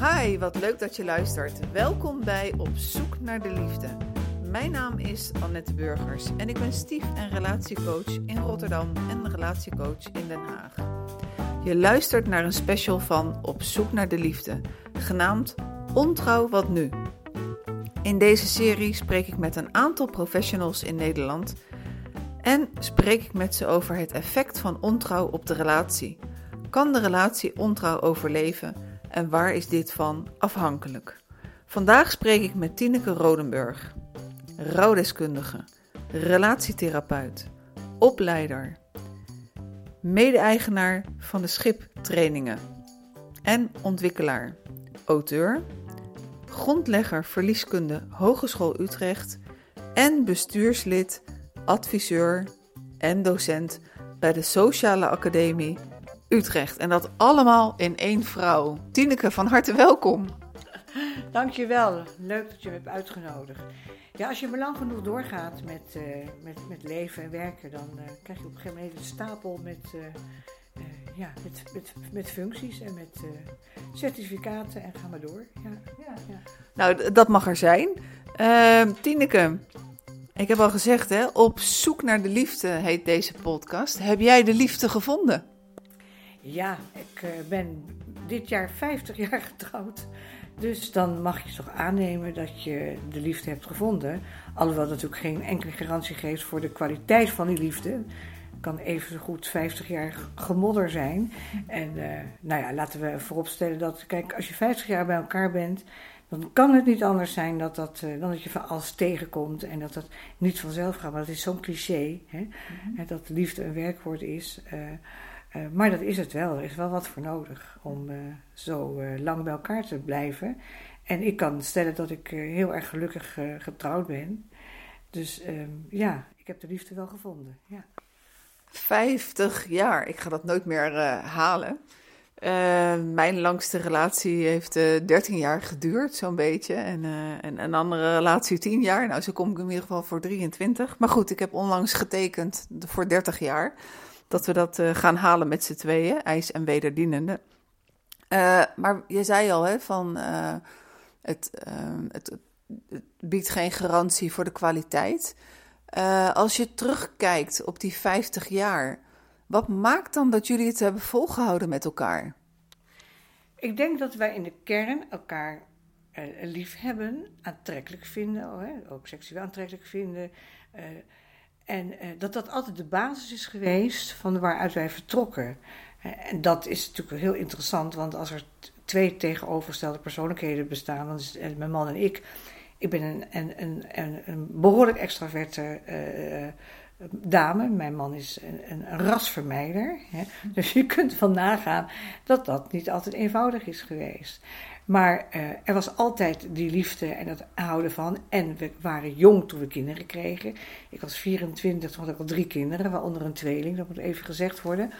Hi, wat leuk dat je luistert. Welkom bij Op Zoek naar de Liefde. Mijn naam is Annette Burgers en ik ben stief- en relatiecoach in Rotterdam en relatiecoach in Den Haag. Je luistert naar een special van Op Zoek naar de Liefde, genaamd Ontrouw wat nu. In deze serie spreek ik met een aantal professionals in Nederland en spreek ik met ze over het effect van ontrouw op de relatie. Kan de relatie ontrouw overleven en waar is dit van afhankelijk? Vandaag spreek ik met Tineke Rodenburg, rouwdeskundige, relatietherapeut, opleider, mede-eigenaar van de Schiptrainingen en ontwikkelaar, auteur, grondlegger verlieskunde Hogeschool Utrecht en bestuurslid, adviseur en docent bij de Sociale Academie Utrecht. En dat allemaal in één vrouw. Tineke, van harte welkom. Dankjewel, leuk dat je me hebt uitgenodigd. Ja, als je maar lang genoeg doorgaat met, eh, met, met leven en werken, dan eh, krijg je op een gegeven moment een stapel met, eh, ja, met, met, met functies en met certificaten en ga maar door. Ja, ja, ja. Nou, dat mag er zijn. Ehm Tineke, ik heb al gezegd, hè, op zoek naar de liefde heet deze podcast. Heb jij de liefde gevonden? Ja, ik eh, ben dit jaar 50 jaar getrouwd. Dus dan mag je toch aannemen dat je de liefde hebt gevonden. Alhoewel dat natuurlijk geen enkele garantie geeft voor de kwaliteit van die liefde. Het kan even goed 50 jaar gemodder zijn. En eh, nou ja, laten we vooropstellen dat, kijk, als je 50 jaar bij elkaar bent, dan kan het niet anders zijn dat dat, eh, dan dat je van alles tegenkomt en dat dat niet vanzelf gaat. Maar dat is zo'n cliché, hè? Hè, dat liefde een werkwoord is. Eh, maar dat is het wel. Er is wel wat voor nodig om eh, zo eh, lang bij elkaar te blijven. En ik kan stellen dat ik heel erg gelukkig getrouwd ben. Dus ehm, ja, ik heb de liefde wel gevonden. Ja. 50 jaar. Ik ga dat nooit meer halen. Eh, mijn langste relatie heeft eh 13 jaar geduurd, zo'n beetje. En, en een andere relatie 10 jaar. Nou, zo kom ik in ieder geval voor 23. Maar goed, ik heb onlangs getekend voor 30 jaar. Dat we dat eh, gaan halen met z'n tweeën, ijs en wederdienende. Eh, maar je zei al, hè, van eh, het, het, het biedt geen garantie voor de kwaliteit. Als je terugkijkt op die 50 jaar, wat maakt dan dat jullie het hebben volgehouden met elkaar? Ik denk dat wij in de kern elkaar lief hebben, aantrekkelijk vinden, oh, ook seksueel aantrekkelijk vinden. Eh, en eh, dat dat altijd de basis is geweest van waaruit wij vertrokken. Eh, en dat is natuurlijk heel interessant, want als er twee tegenovergestelde persoonlijkheden bestaan, dan is het, mijn man en ik. Ik ben een, een, een, behoorlijk extraverte eh, eh, dame. Mijn man is een, een, een rasvermijder. Hè? Dus je kunt van nagaan dat dat niet altijd eenvoudig is geweest. Maar eh, er was altijd die liefde en het houden van. En we waren jong toen we kinderen kregen. Ik was 24, toen had ik al drie kinderen, waaronder een tweeling, dat moet even gezegd worden.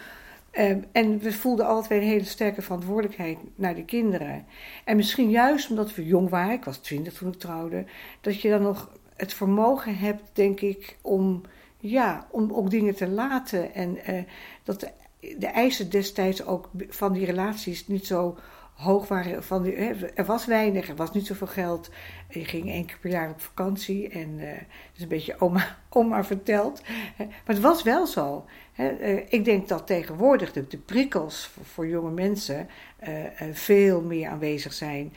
Ehm, en we voelden altijd een hele sterke verantwoordelijkheid naar de kinderen. En misschien juist omdat we jong waren, ik was 20 toen ik trouwde, dat je dan nog het vermogen hebt, denk ik, om, ja, om ook dingen te laten. En eh, dat de eisen destijds ook van die relaties niet zo hoog waren. Van er was weinig, er was niet zoveel geld. Je ging één keer per jaar op vakantie. En dat is een beetje oma, oma verteld. Maar het was wel zo. Eh, ik denk dat tegenwoordig de, prikkels voor, jonge mensen eh, veel meer aanwezig zijn.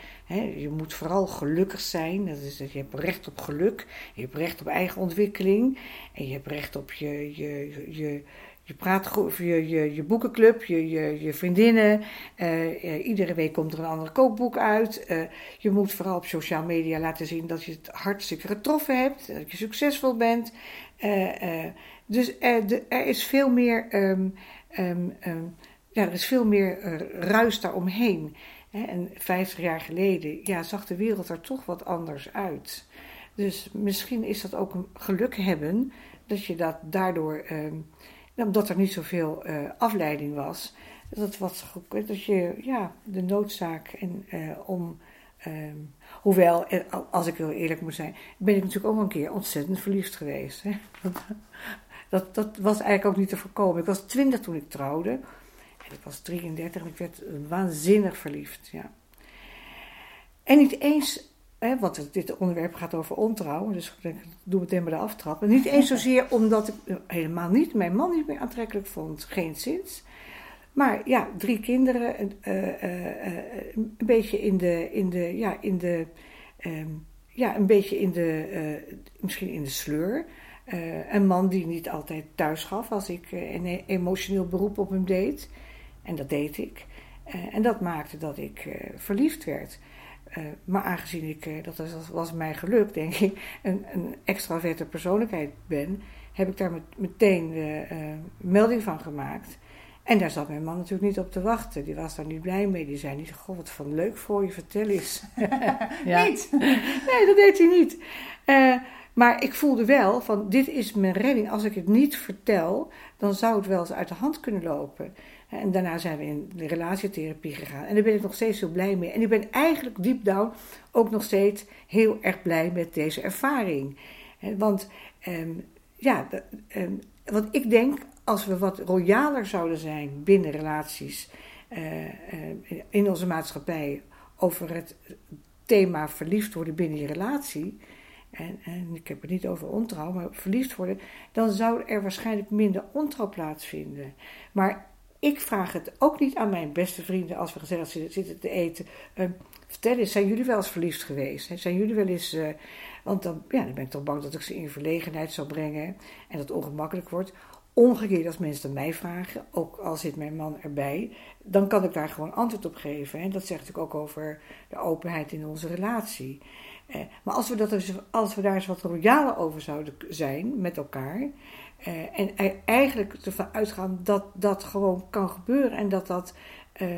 Je moet vooral gelukkig zijn. Dat is, je hebt recht op geluk. Je hebt recht op eigen ontwikkeling. En je hebt recht op je, je, je, je praatgroep, je, je, je boekenclub, je, je, je vriendinnen. Eh, iedere week komt er een ander kookboek uit. Eh, je moet vooral op sociale media laten zien dat je het hartstikke getroffen hebt. Dat je succesvol bent. Eh, dus er, is veel meer, ehm, ehm, ehm, ja, er is veel meer ruis daaromheen. Hè, En 50 jaar geleden ja, zag de wereld er toch wat anders uit. Dus misschien is dat ook een geluk hebben dat je dat daardoor, nou, omdat er niet zoveel eh, afleiding was, dat, ge- dat je ja, de noodzaak en, eh, om. ehm, hoewel, eh, als ik heel eerlijk moet zijn, ben ik natuurlijk ook een keer ontzettend verliefd geweest. Hè? Dat, dat was eigenlijk ook niet te voorkomen. Ik was 20 toen ik trouwde. En ik was 33 en ik werd waanzinnig verliefd. Ja. En niet eens Want dit onderwerp gaat over ontrouw, dus ik doe meteen maar de aftrap. Niet eens zozeer omdat ik helemaal niet mijn man niet meer aantrekkelijk vond, geen zins. Maar ja, drie kinderen, uh, uh, een beetje in de, in de, ja, in de, ehm, ja, een beetje in de, misschien in de sleur. een man die niet altijd thuis gaf als ik een emotioneel beroep op hem deed. En dat deed ik. en dat maakte dat ik verliefd werd. Uh, maar aangezien ik, uh, dat was, was mij gelukt, denk ik, een, een extraverte persoonlijkheid ben, heb ik daar met, meteen de uh, melding van gemaakt. En daar zat mijn man natuurlijk niet op te wachten. Die was daar niet blij mee. Die zei niet, goh, wat van leuk voor je, vertel eens. ja. Niet? Nee, dat deed hij niet. maar ik voelde wel van, dit is mijn redding. Als ik het niet vertel, dan zou het wel eens uit de hand kunnen lopen. En daarna zijn we in de relatietherapie gegaan. En daar ben ik nog steeds heel blij mee. En ik ben eigenlijk deep down ook nog steeds heel erg blij met deze ervaring. Want um, ja, um, want ik denk als we wat royaler zouden zijn binnen relaties uh, uh, in onze maatschappij over het thema verliefd worden binnen je relatie. En, en, ik heb het niet over ontrouw, maar verliefd worden, dan zou er waarschijnlijk minder ontrouw plaatsvinden. Maar ik vraag het ook niet aan mijn beste vrienden als we gezellig zitten te eten. Uh, vertel eens, zijn jullie wel eens verliefd geweest? Zijn jullie wel eens. Uh, want dan, ja, dan ben ik toch bang dat ik ze in verlegenheid zou brengen en dat het ongemakkelijk wordt. Omgekeerd, als mensen mij vragen, ook al zit mijn man erbij, dan kan ik daar gewoon antwoord op geven. En dat zegt ook over de openheid in onze relatie. Eh, maar als we, dat als we daar eens wat royaler over zouden zijn met elkaar, uh, en eigenlijk ervan uitgaan dat dat gewoon kan gebeuren en dat dat uh,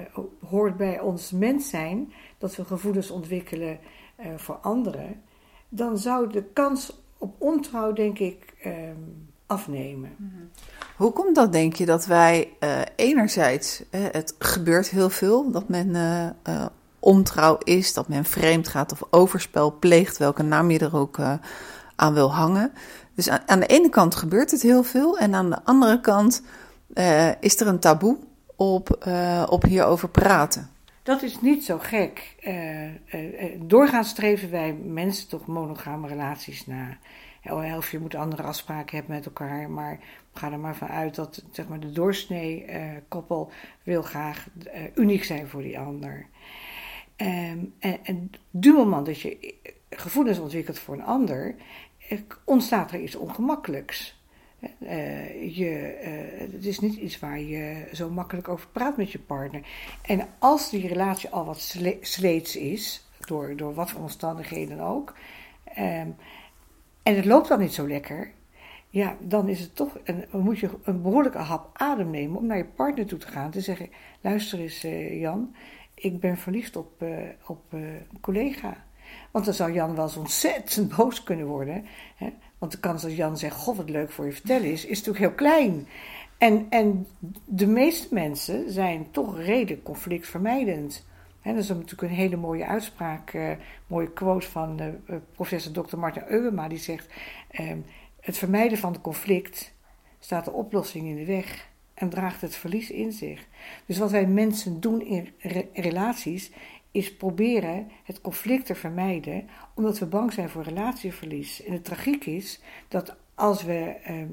hoort bij ons mens zijn, dat we gevoelens ontwikkelen uh, voor anderen, dan zou de kans op ontrouw, denk ik, ehm, afnemen. Mhm. Hoe komt dat, denk je, dat wij enerzijds, het gebeurt heel veel, dat men ontrouw is, dat men vreemd gaat of overspel pleegt, welke naam je er ook aan wil hangen. Dus aan, de ene kant gebeurt het heel veel en aan de andere kant uh, is er een taboe op, uh, op hierover praten. Dat is niet zo gek. Uh, doorgaans streven wij mensen toch monogame relaties na. Of je moet andere afspraken hebben met elkaar, maar ga er maar van uit dat zeg maar, de doorsnee koppel wil graag uniek zijn voor die ander. Um, en, en dat je gevoelens ontwikkelt voor een ander, ontstaat er iets ongemakkelijks. Uh, je, uh, het is niet iets waar je zo makkelijk over praat met je partner. En als die relatie al wat sle sleets is, door, door wat voor omstandigheden ook, um, en het loopt dan niet zo lekker, ja, dan is het toch een, moet je een behoorlijke hap adem nemen om naar je partner toe te gaan. Te zeggen: luister eens, uh, Jan, ik ben verliefd op, op een collega. Want dan zou Jan wel eens ontzettend boos kunnen worden. Hè? Want de kans dat Jan zegt: God, wat leuk voor je vertellen is, is natuurlijk heel klein. En, en de meeste mensen zijn toch redelijk conflictvermijdend. He, dat is natuurlijk een hele mooie uitspraak, uh, mooie quote van uh, professor Dr. Martin Euwema. Die zegt: uh, Het vermijden van het conflict staat de oplossing in de weg en draagt het verlies in zich. Dus wat wij mensen doen in re relaties is proberen het conflict te vermijden, omdat we bang zijn voor relatieverlies. En de tragiek is dat als we uh, uh,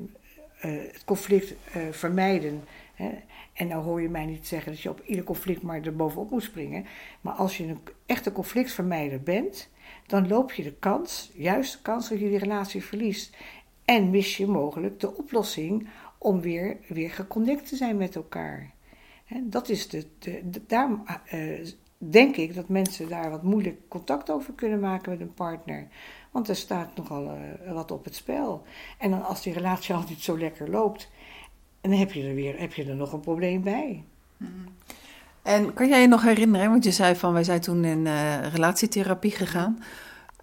het conflict uh, vermijden, hè, en nou hoor je mij niet zeggen dat je op ieder conflict maar er bovenop moet springen, maar als je een echte conflictvermijder bent, dan loop je de kans, juist de kans dat je die relatie verliest. En mis je mogelijk de oplossing om weer, weer geconnect te zijn met elkaar. dat is de, de, daar denk ik dat mensen daar wat moeilijk contact over kunnen maken met een partner. Want er staat nogal uh, wat op het spel. En dan als die relatie al niet zo lekker loopt, dan heb je er weer heb je er nog een probleem bij. Mm-hmm. En kan jij je nog herinneren, want je zei van wij zijn toen in uh, relatietherapie gegaan.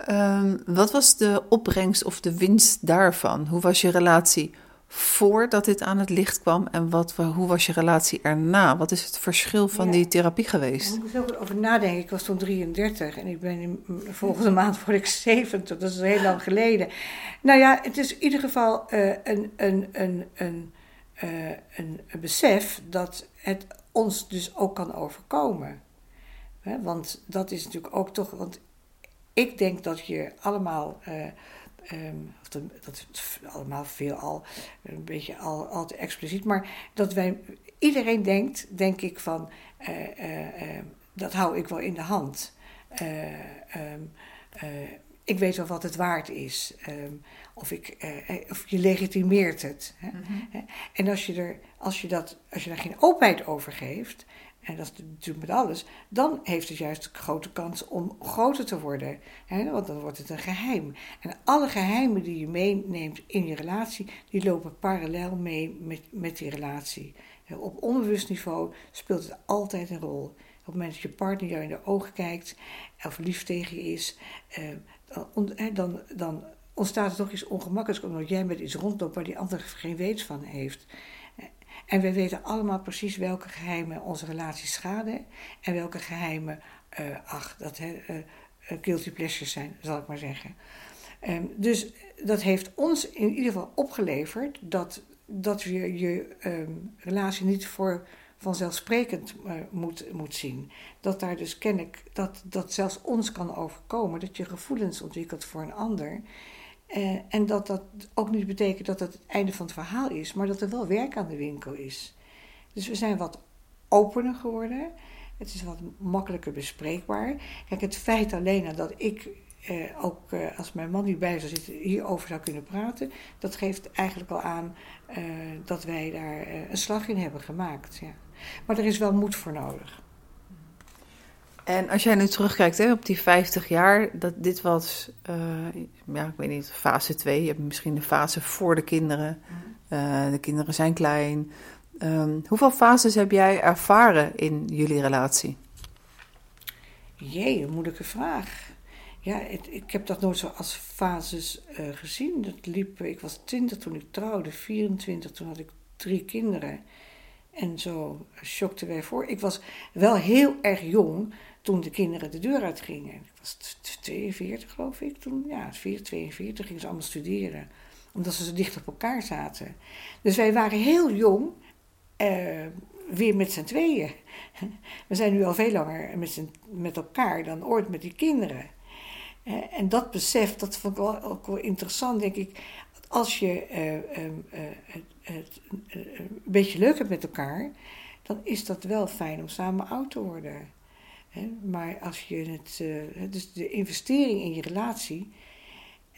Uh, wat was de opbrengst of de winst daarvan? Hoe was je relatie voordat dit aan het licht kwam en wat, hoe was je relatie erna? Wat is het verschil van die therapie geweest? Ik moet er over nadenken. Ik was toen 33 en ik ben in, volgende maand word ik 70. Dat is heel lang geleden. Nou ja, het is in ieder geval uh, een, een, een, een, uh, een, een besef dat het ons dus ook kan overkomen. want dat is natuurlijk ook toch, want ik denk dat je allemaal, uh, um, dat, dat is allemaal veel al, een beetje al, al te expliciet, maar dat wij, iedereen denkt, denk ik van, uh, dat hou ik wel in de hand. Um, ik weet wel wat het waard is. Um, of, ik, of je legitimeert het. Hè? Mhm. En als je, er, als, je dat, als je daar geen openheid over geeft, en dat is natuurlijk met alles, dan heeft het juist grote kans om groter te worden. Hè? Want dan wordt het een geheim. En alle geheimen die je meeneemt in je relatie, die lopen parallel mee met, met die relatie. Op onbewust niveau speelt het altijd een rol. Op het moment dat je partner jou in de ogen kijkt, of lief tegen je is, eh, dan, dan, dan ontstaat er toch iets ongemakkelijks, omdat jij met iets rondloopt waar die ander geen weet van heeft. En we weten allemaal precies welke geheimen onze relatie schaden en welke geheimen, uh, ach, dat uh, guilty pleasures zijn, zal ik maar zeggen. Um, dus dat heeft ons in ieder geval opgeleverd dat, dat je je um, relatie niet voor vanzelfsprekend uh, moet, moet zien. Dat daar dus ken ik, dat, dat zelfs ons kan overkomen, dat je gevoelens ontwikkelt voor een ander. Uh, en dat dat ook niet betekent dat dat het einde van het verhaal is, maar dat er wel werk aan de winkel is. Dus we zijn wat opener geworden. Het is wat makkelijker bespreekbaar. Kijk, het feit alleen dat ik eh, ook eh, als mijn man niet bij zou zitten hierover zou kunnen praten, dat geeft eigenlijk al aan eh, dat wij daar een slag in hebben gemaakt. Ja. Maar er is wel moed voor nodig. En als jij nu terugkijkt hè, op die 50 jaar, dat dit was, uh, ja, ik weet niet, fase 2. Je hebt misschien de fase voor de kinderen. Uh, de kinderen zijn klein. Um, hoeveel fases heb jij ervaren in jullie relatie? Jee, een moeilijke vraag. Ja, het, ik heb dat nooit zo als fases uh, gezien. Dat liep, ik was 20 toen ik trouwde, 24 toen had ik drie kinderen. En zo schokten wij voor. Ik was wel heel erg jong toen de kinderen de deur uitgingen. Ik was 42 geloof ik toen. Ja, 4, 42 gingen ze allemaal studeren. Omdat ze zo dicht op elkaar zaten. Dus wij waren heel jong. Uh, weer met z'n tweeën. We zijn nu al veel langer met, met elkaar dan ooit met die kinderen. Uh, en dat besef, dat vond ik ook wel interessant, denk ik. Als je uh, het een beetje leuk hebt met elkaar, dan is dat wel fijn om samen oud te worden. Maar als je het, uh, dus de investering in je relatie,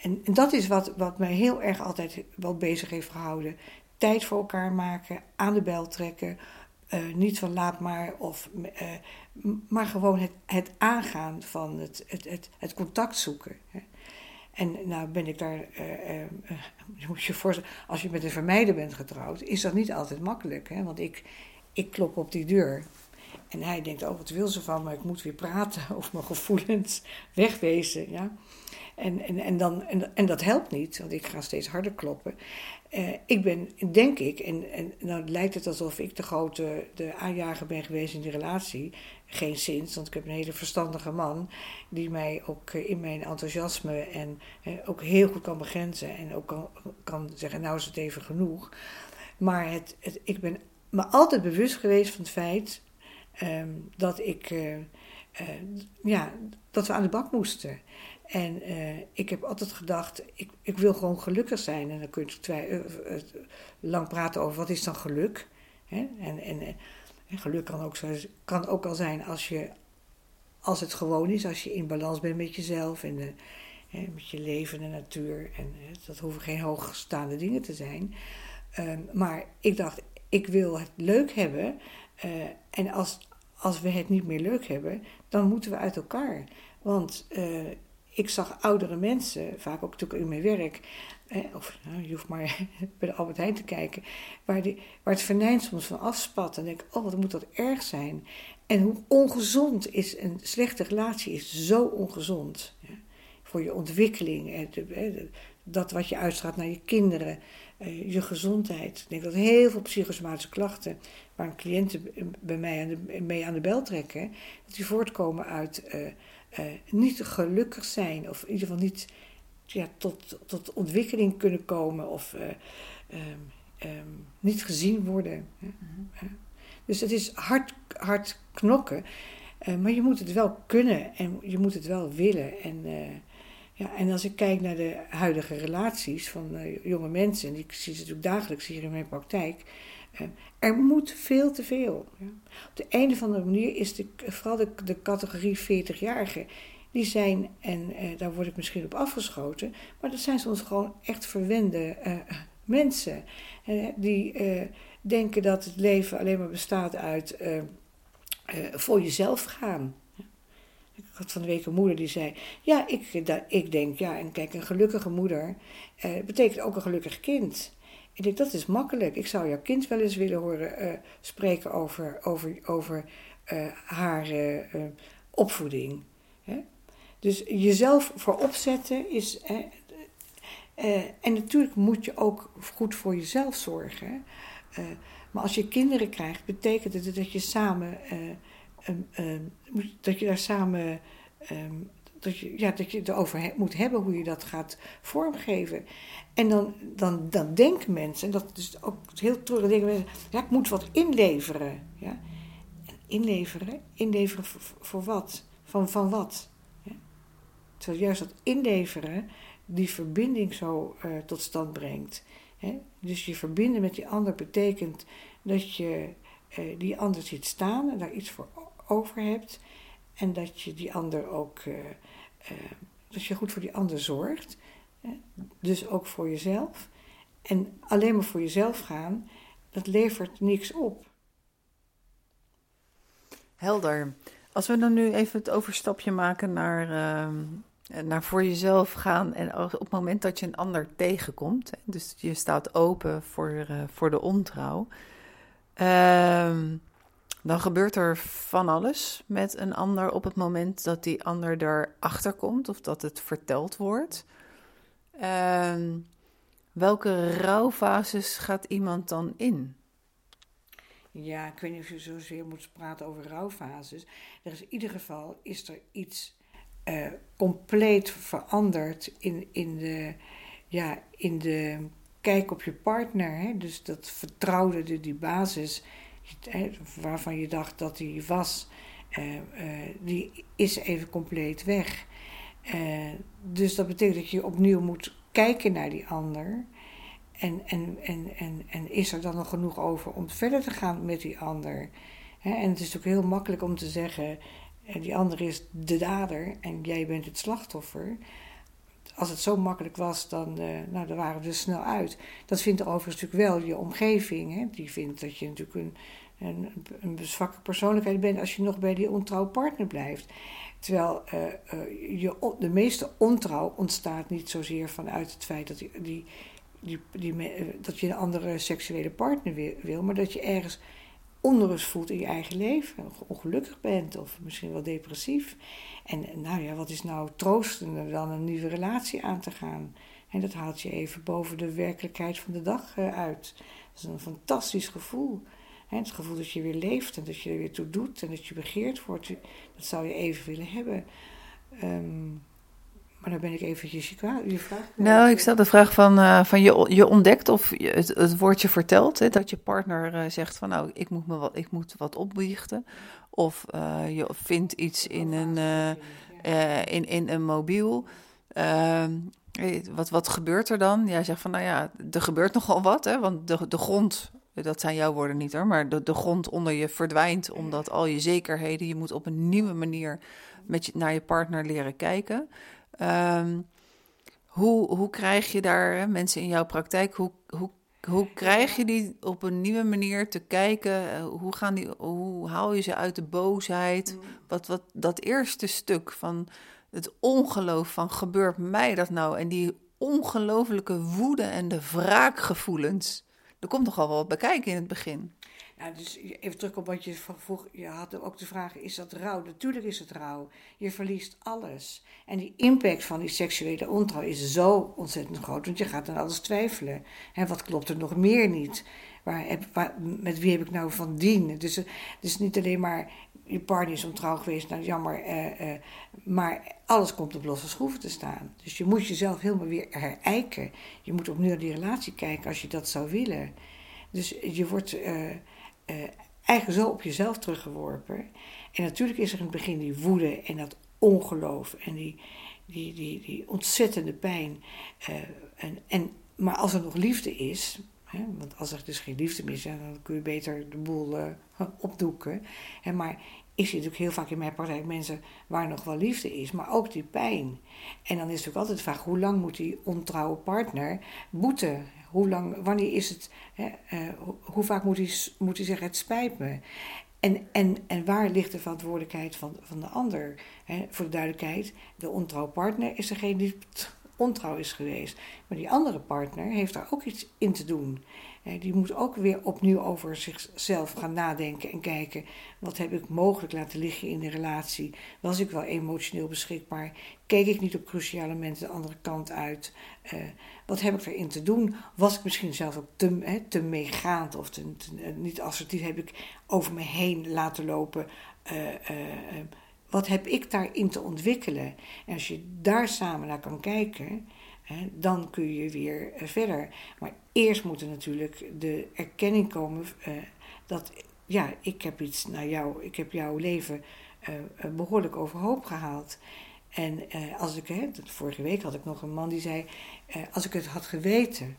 en, en, dat is wat, wat mij heel erg altijd wel bezig heeft gehouden. Tijd voor elkaar maken, aan de bel trekken, uh, niet van laat maar, of, uh, maar gewoon het, het aangaan van het, het, het, het contact zoeken. En nou ben ik daar, je moet je voorstellen, als je met een vermijder bent getrouwd, is dat niet altijd makkelijk. Hè? Want ik, ik klop op die deur en hij denkt, oh wat wil ze van me, ik moet weer praten over mijn gevoelens, wegwezen. Ja? En, en, en, dan, en, en dat helpt niet, want ik ga steeds harder kloppen. Uh, ik ben, denk ik, en, en nou lijkt het alsof ik de grote de aanjager ben geweest in die relatie. Geen zins, want ik heb een hele verstandige man die mij ook eh, in mijn enthousiasme en uh, ook heel goed kan begrenzen. En ook kan, kan zeggen, nou is het even genoeg. Maar het, het, ik ben me altijd bewust geweest van het feit dat ik, uh, uh, ja, dat we aan de bak moesten. En uh, ik heb altijd gedacht, ik, ik wil gewoon gelukkig zijn. En dan kun je lang praten over wat is dan geluk. Hè? En, en, geluk kan ook, zo, kan ook al zijn als, je, als het gewoon is, als je in balans bent met jezelf en hè, met je leven en de natuur. En dat hoeven geen hoogstaande dingen te zijn. Um, maar ik dacht, ik wil het leuk hebben. Uh, en als, als we het niet meer leuk hebben, dan moeten we uit elkaar. Want uh, ik zag oudere mensen, vaak ook natuurlijk in mijn werk, eh, of nou, je hoeft maar bij de Albert Heijn te kijken, waar, die, waar het venijn soms van afspat. En denk ik, oh wat moet dat erg zijn. En hoe ongezond is een slechte relatie, is zo ongezond. Voor je ontwikkeling, en dat wat je uitstraalt naar je kinderen, uh, je gezondheid. Ik denk dat heel veel psychosomatische klachten, waar cliënten bij mij aan de, mee aan de bel trekken, dat die voortkomen uit uh, uh, niet gelukkig zijn, of in ieder geval niet ja, tot, tot ontwikkeling kunnen komen, of um, um, niet gezien worden. -hmm. Dus het is hard, hard knokken. Eh, maar je moet het wel kunnen en je moet het wel willen. En, eh, ja, en als ik kijk naar de huidige relaties van eh, jonge mensen, en ik zie ze natuurlijk dagelijks hier in mijn praktijk, er moet veel te veel. Ja. Op de een of andere manier is de, vooral de, de categorie 40-jarigen, die zijn, en daar word ik misschien op afgeschoten, maar dat zijn soms gewoon echt verwende mensen. die denken dat het leven alleen maar bestaat uit voor jezelf gaan. Van de week een moeder die zei: Ja, ik, dat, ik denk, ja, en kijk, een gelukkige moeder uh, betekent ook een gelukkig kind. Ik denk, dat is makkelijk. Ik zou jouw kind wel eens willen horen uh, spreken over, over, over haar opvoeding. Hè? Dus jezelf voorop zetten is. en natuurlijk moet je ook goed voor jezelf zorgen. Maar als je kinderen krijgt, betekent het dat je samen, uh, dat je daar samen, um, dat je, ja, dat je erover moet hebben hoe je dat gaat vormgeven. En dan, dan, dan denken mensen, en dat is ook heel terug, denken mensen, ja, ik moet wat inleveren. Ja? En inleveren, inleveren voor, wat? Van, van wat? Ja? Terwijl juist dat inleveren die verbinding zo uh, tot stand brengt. Dus je verbinden met die ander betekent dat je uh, die ander ziet staan en daar iets voor over hebt. En dat je die ander ook, uh, dat je goed voor die ander zorgt. dus ook voor jezelf. En alleen maar voor jezelf gaan, dat levert niks op. Helder. Als we dan nu even het overstapje maken naar ehm, naar voor jezelf gaan en op het moment dat je een ander tegenkomt, dus je staat open voor, voor de ontrouw, uh, dan gebeurt er van alles met een ander op het moment dat die ander erachter komt of dat het verteld wordt. Uh, welke rouwfases gaat iemand dan in? Ja, ik weet niet of je zozeer moet praten over rouwfases. Er is in ieder geval is er iets uh, compleet veranderd in, in, de, ja, in de kijk op je partner. Hè? Dus dat vertrouwde, de, die basis waarvan je dacht dat die was, uh, uh, die is even compleet weg. dus dat betekent dat je opnieuw moet kijken naar die ander. En, en, en, en, en is er dan nog genoeg over om verder te gaan met die ander? en het is natuurlijk heel makkelijk om te zeggen: en die andere is de dader en jij bent het slachtoffer. Als het zo makkelijk was, dan, uh, nou, dan waren we er snel uit. Dat vindt er overigens natuurlijk wel je omgeving. Hè? Die vindt dat je natuurlijk een, een, zwakke persoonlijkheid bent als je nog bij die ontrouw partner blijft. Terwijl uh, uh, je, de meeste ontrouw ontstaat niet zozeer vanuit het feit dat, die, die, die, dat je een andere seksuele partner wil, maar dat je ergens onrust voelt in je eigen leven, ongelukkig bent of misschien wel depressief. En nou ja, wat is nou troostender dan een nieuwe relatie aan te gaan? En dat haalt je even boven de werkelijkheid van de dag eh, uit. Dat is een fantastisch gevoel. Het gevoel dat je weer leeft en dat je er weer toe doet en dat je begeerd wordt, dat zou je even willen hebben. Um, maar dan ben ik eventjes je, je vraag. Nou, ik stel de vraag van, uh, van je, je ontdekt of je het, het woordje vertelt. Hè, dat je partner uh, zegt van nou, ik moet, me wat, ik moet wat opbiechten. Of uh, je vindt iets in een, in, in een mobiel. Ehm, wat, wat gebeurt er dan? Jij zegt van nou ja, er gebeurt nogal wat. Hè, want de, de grond, dat zijn jouw woorden niet hoor. Maar de, de grond onder je verdwijnt omdat al je zekerheden. Je moet op een nieuwe manier met je, naar je partner leren kijken. Um, hoe, hoe krijg je daar hè, mensen in jouw praktijk, hoe, hoe, hoe krijg je die op een nieuwe manier te kijken? Eh, hoe, gaan die, hoe haal je ze uit de boosheid? Mm. Wat, wat, dat eerste stuk van het ongeloof van gebeurt mij dat nou? En die ongelofelijke woede en de wraakgevoelens. Er komt nogal wat bij kijken in het begin. Dus even terug op wat je vroeg. Je had ook de vraag: is dat rouw? Natuurlijk is het rouw. Je verliest alles. En die impact van die seksuele ontrouw is zo ontzettend groot, want je gaat dan alles twijfelen. En wat klopt er nog meer niet? Waar, met wie heb ik nou van dien? Dus, dus niet alleen maar je partner is ontrouw geweest, nou jammer, eh, eh, maar alles komt op losse schroeven te staan. Dus je moet jezelf helemaal weer herijken. Je moet opnieuw naar die relatie kijken als je dat zou willen. Dus je wordt. Uh, eigenlijk zo op jezelf teruggeworpen. En natuurlijk is er in het begin die woede en dat ongeloof en die, die, die, die ontzettende pijn. Uh, en, en, maar als er nog liefde is, hè, want als er dus geen liefde meer is, dan kun je beter de boel uh, opdoeken. Hè, maar ik zie natuurlijk heel vaak in mijn praktijk mensen waar nog wel liefde is, maar ook die pijn. En dan is natuurlijk altijd de vraag: hoe lang moet die ontrouwe partner boeten? Hoe lang, wanneer is het, hè, uh, hoe vaak moet hij, moet zeggen: het spijt me? En, en, en waar ligt de verantwoordelijkheid van, van de ander? He, voor de duidelijkheid, de ontrouw partner is degene die ontrouw is geweest. Maar die andere partner heeft daar ook iets in te doen. die moet ook weer opnieuw over zichzelf gaan nadenken en kijken: wat heb ik mogelijk laten liggen in de relatie? Was ik wel emotioneel beschikbaar? Keek ik niet op cruciale momenten de andere kant uit? Uh, wat heb ik erin te doen? Was ik misschien zelf ook te, te meegaand of te, te, niet assertief? Heb ik over me heen laten lopen? Uh, uh, wat heb ik daarin te ontwikkelen? En als je daar samen naar kan kijken, hè, dan kun je weer verder. Maar eerst moet er natuurlijk de erkenning komen dat, ja, ik heb iets naar jou, ik heb jouw leven behoorlijk overhoop gehaald. En uh, als ik, vorige week had ik nog een man die zei: uh, Als ik het had geweten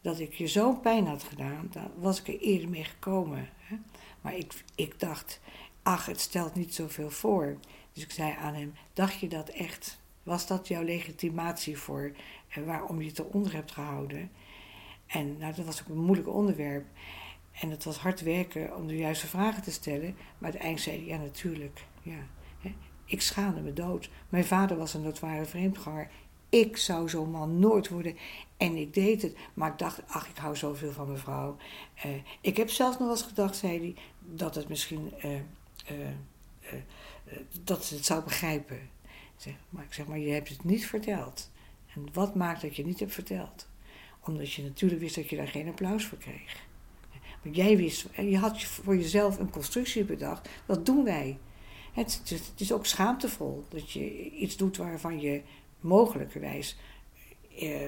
dat ik je zo'n pijn had gedaan, dan was ik er eerder mee gekomen. Hè? Maar ik, ik dacht: Ach, het stelt niet zoveel voor. Dus ik zei aan hem: Dacht je dat echt? Was dat jouw legitimatie voor uh, waarom je het eronder hebt gehouden? En nou, dat was ook een moeilijk onderwerp. En het was hard werken om de juiste vragen te stellen. Maar uiteindelijk zei hij: Ja, natuurlijk. Ja. Ik schaamde me dood. Mijn vader was een notoire vreemdganger. Ik zou zo'n man nooit worden. En ik deed het. Maar ik dacht, ach, ik hou zoveel van mijn vrouw. Uh, ik heb zelfs nog eens gedacht, zei hij, dat het misschien. Uh, uh, dat ze het zou begrijpen. Maar ik zeg maar, je hebt het niet verteld. En wat maakt dat je niet hebt verteld? Omdat je natuurlijk wist dat je daar geen applaus voor kreeg. Maar jij wist, je had voor jezelf een constructie bedacht. Dat doen wij. Het, is ook schaamtevol dat je iets doet waarvan je mogelijkerwijs uh,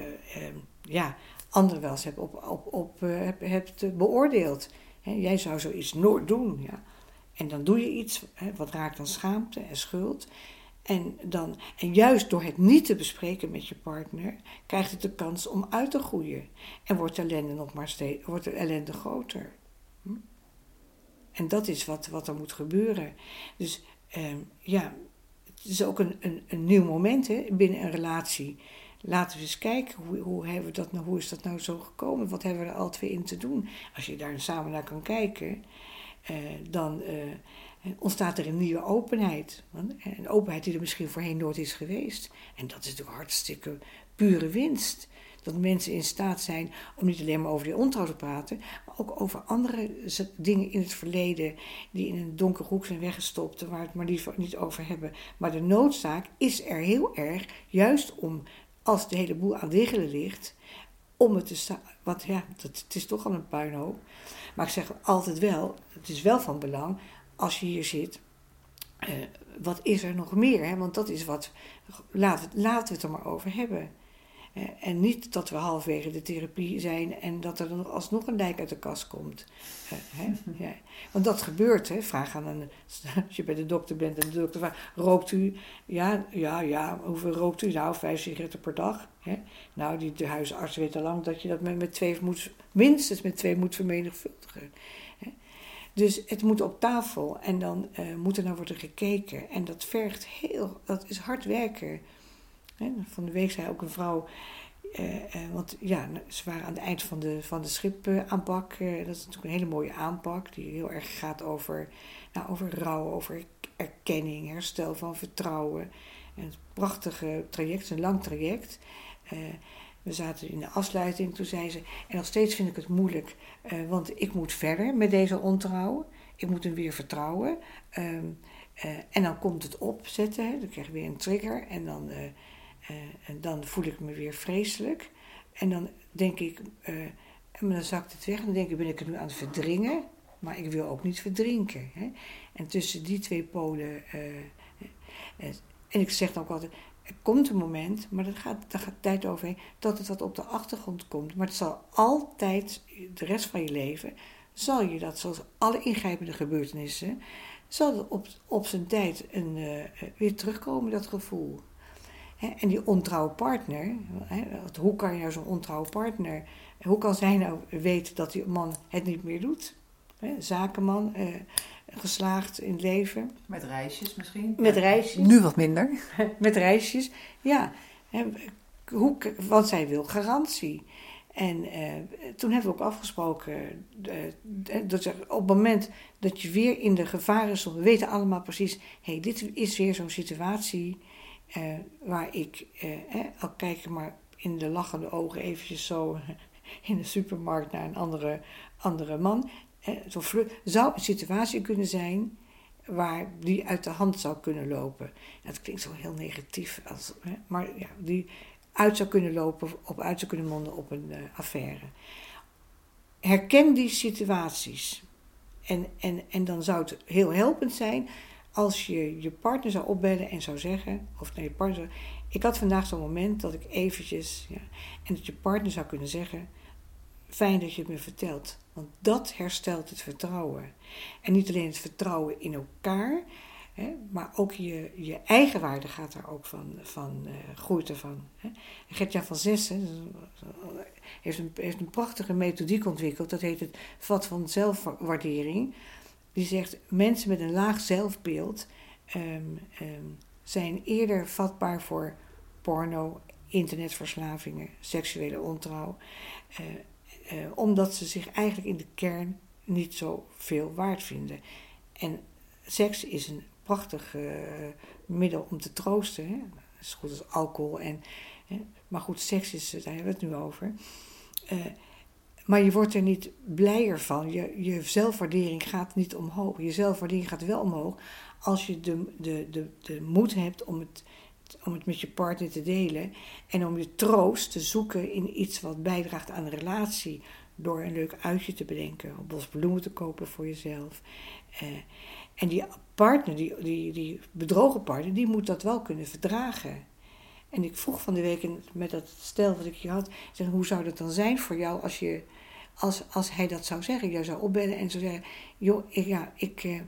ja, anderen wel eens hebt, op, op, op, uh, hebt, hebt beoordeeld. Jij zou zoiets nooit doen. Ja. En dan doe je iets wat raakt aan schaamte en schuld. En, dan, en juist door het niet te bespreken met je partner, krijgt het de kans om uit te groeien. En wordt de ellende nog maar steeds, wordt de ellende groter. Hm? En dat is wat, wat er moet gebeuren. Dus ja, het is ook een, een, een nieuw moment hè, binnen een relatie. Laten we eens kijken, hoe, hoe, hebben we dat nou, hoe is dat nou zo gekomen? Wat hebben we er al twee in te doen? Als je daar samen naar kan kijken, uh, dan uh, ontstaat er een nieuwe openheid. Een openheid die er misschien voorheen nooit is geweest. En dat is natuurlijk hartstikke pure winst dat mensen in staat zijn om niet alleen maar over die ontrouw te praten, maar ook over andere dingen in het verleden die in een donker hoek zijn weggestopt, waar we het maar liever niet over hebben. Maar de noodzaak is er heel erg, juist om, als de hele boel aan diggelen ligt, om het te staan. Want ja, het is toch al een puinhoop. Maar ik zeg altijd wel, het is wel van belang als je hier zit. Uh, wat is er nog meer? Hè? Want dat is wat. Laten, laten we het er maar over hebben. En niet dat we halverwege de therapie zijn en dat er dan alsnog een lijk uit de kast komt. Ja. Want dat gebeurt, hè. Vraag aan een, als je bij de dokter bent en de dokter vraagt, rookt u? Ja, ja, ja, hoeveel rookt u? Nou, vijf sigaretten per dag. Nou, die, de huisarts weet al lang dat je dat met, met twee moet, minstens met twee moet vermenigvuldigen. Dus het moet op tafel en dan uh, moet er naar worden gekeken. En dat vergt heel, dat is hard werken. Van de week zei ook een vrouw, eh, eh, want ja, ze waren aan het eind van de, van de schipaanpak. Eh, dat is natuurlijk een hele mooie aanpak, die heel erg gaat over, nou, over rouw, over erkenning, herstel van vertrouwen. En het prachtige traject, een lang traject. We zaten in de afsluiting, toen zei ze, en nog steeds vind ik het moeilijk, want ik moet verder met deze ontrouw. Ik moet hem weer vertrouwen. Ehm, eh, en dan komt het opzetten, dan krijg je weer een trigger en dan uh, en dan voel ik me weer vreselijk. En dan denk ik, uh, en dan zakt het weg. En dan denk ik, ben ik het nu aan het verdringen? Maar ik wil ook niet verdrinken. Hè? En tussen die twee polen. Uh, en ik zeg dan ook altijd: er komt een moment, maar dat gaat, daar gaat tijd overheen, dat het wat op de achtergrond komt. Maar het zal altijd, de rest van je leven, zal je dat, zoals alle ingrijpende gebeurtenissen, zal op, op zijn tijd weer terugkomen, dat gevoel. Hè, en die ontrouwe partner, hè, hoe kan jou zo'n ontrouwe partner, hoe kan zij nou weten dat die man het niet meer doet? Hè, zakenman, uh, geslaagd in het leven. Met reisjes misschien? Met reisjes. Nu wat minder. Met reisjes, ja. Hoe, want zij wil garantie. En uh, toen hebben we ook afgesproken uh, dat op het moment dat je weer in de gevaren stond, we weten allemaal precies, hé, hey, dit is weer zo'n situatie uh, waar ik, al kijk maar in de lachende ogen eventjes zo in de supermarkt naar een andere, andere man, zo zou een situatie kunnen zijn waar die uit de hand zou kunnen lopen. Dat klinkt zo heel negatief, als, maar ja, die uit zou kunnen lopen, op uit zou kunnen monden op een uh, affaire. Herken die situaties. En, en, en dan zou het heel helpend zijn als je je partner zou opbellen en zou zeggen, of nee, je partner, ik had vandaag zo'n moment dat ik eventjes, ja, en dat je partner zou kunnen zeggen, fijn dat je het me vertelt, want dat herstelt het vertrouwen. En niet alleen het vertrouwen in elkaar, Hè? Maar ook je, je eigen waarde gaat daar ook van, van uh, groeit ervan. Gertjan van Zessen heeft een, heeft een prachtige methodiek ontwikkeld. Dat heet het vat van zelfwaardering. Die zegt, mensen met een laag zelfbeeld um, um, zijn eerder vatbaar voor porno, internetverslavingen, seksuele ontrouw. Uh, uh, omdat ze zich eigenlijk in de kern niet zo veel waard vinden. En seks is een prachtig uh, middel om te troosten. Hè? is goed als alcohol. En, hè? Maar goed, seks is, daar hebben we het nu over. Maar je wordt er niet blijer van. Je, je zelfwaardering gaat niet omhoog. Je zelfwaardering gaat wel omhoog als je de, de, de, de moed hebt om het, om het met je partner te delen. En om je troost te zoeken in iets wat bijdraagt aan een relatie. Door een leuk uitje te bedenken. Een bos bloemen te kopen voor jezelf. Uh, en die partner, die, die, die bedrogen partner, die moet dat wel kunnen verdragen. En ik vroeg van de week met dat stel wat ik hier had, zeg, hoe zou dat dan zijn voor jou als, je, als, als hij dat zou zeggen? Jij zou opbellen en zou zeggen, joh, ik, ja, ik, uh,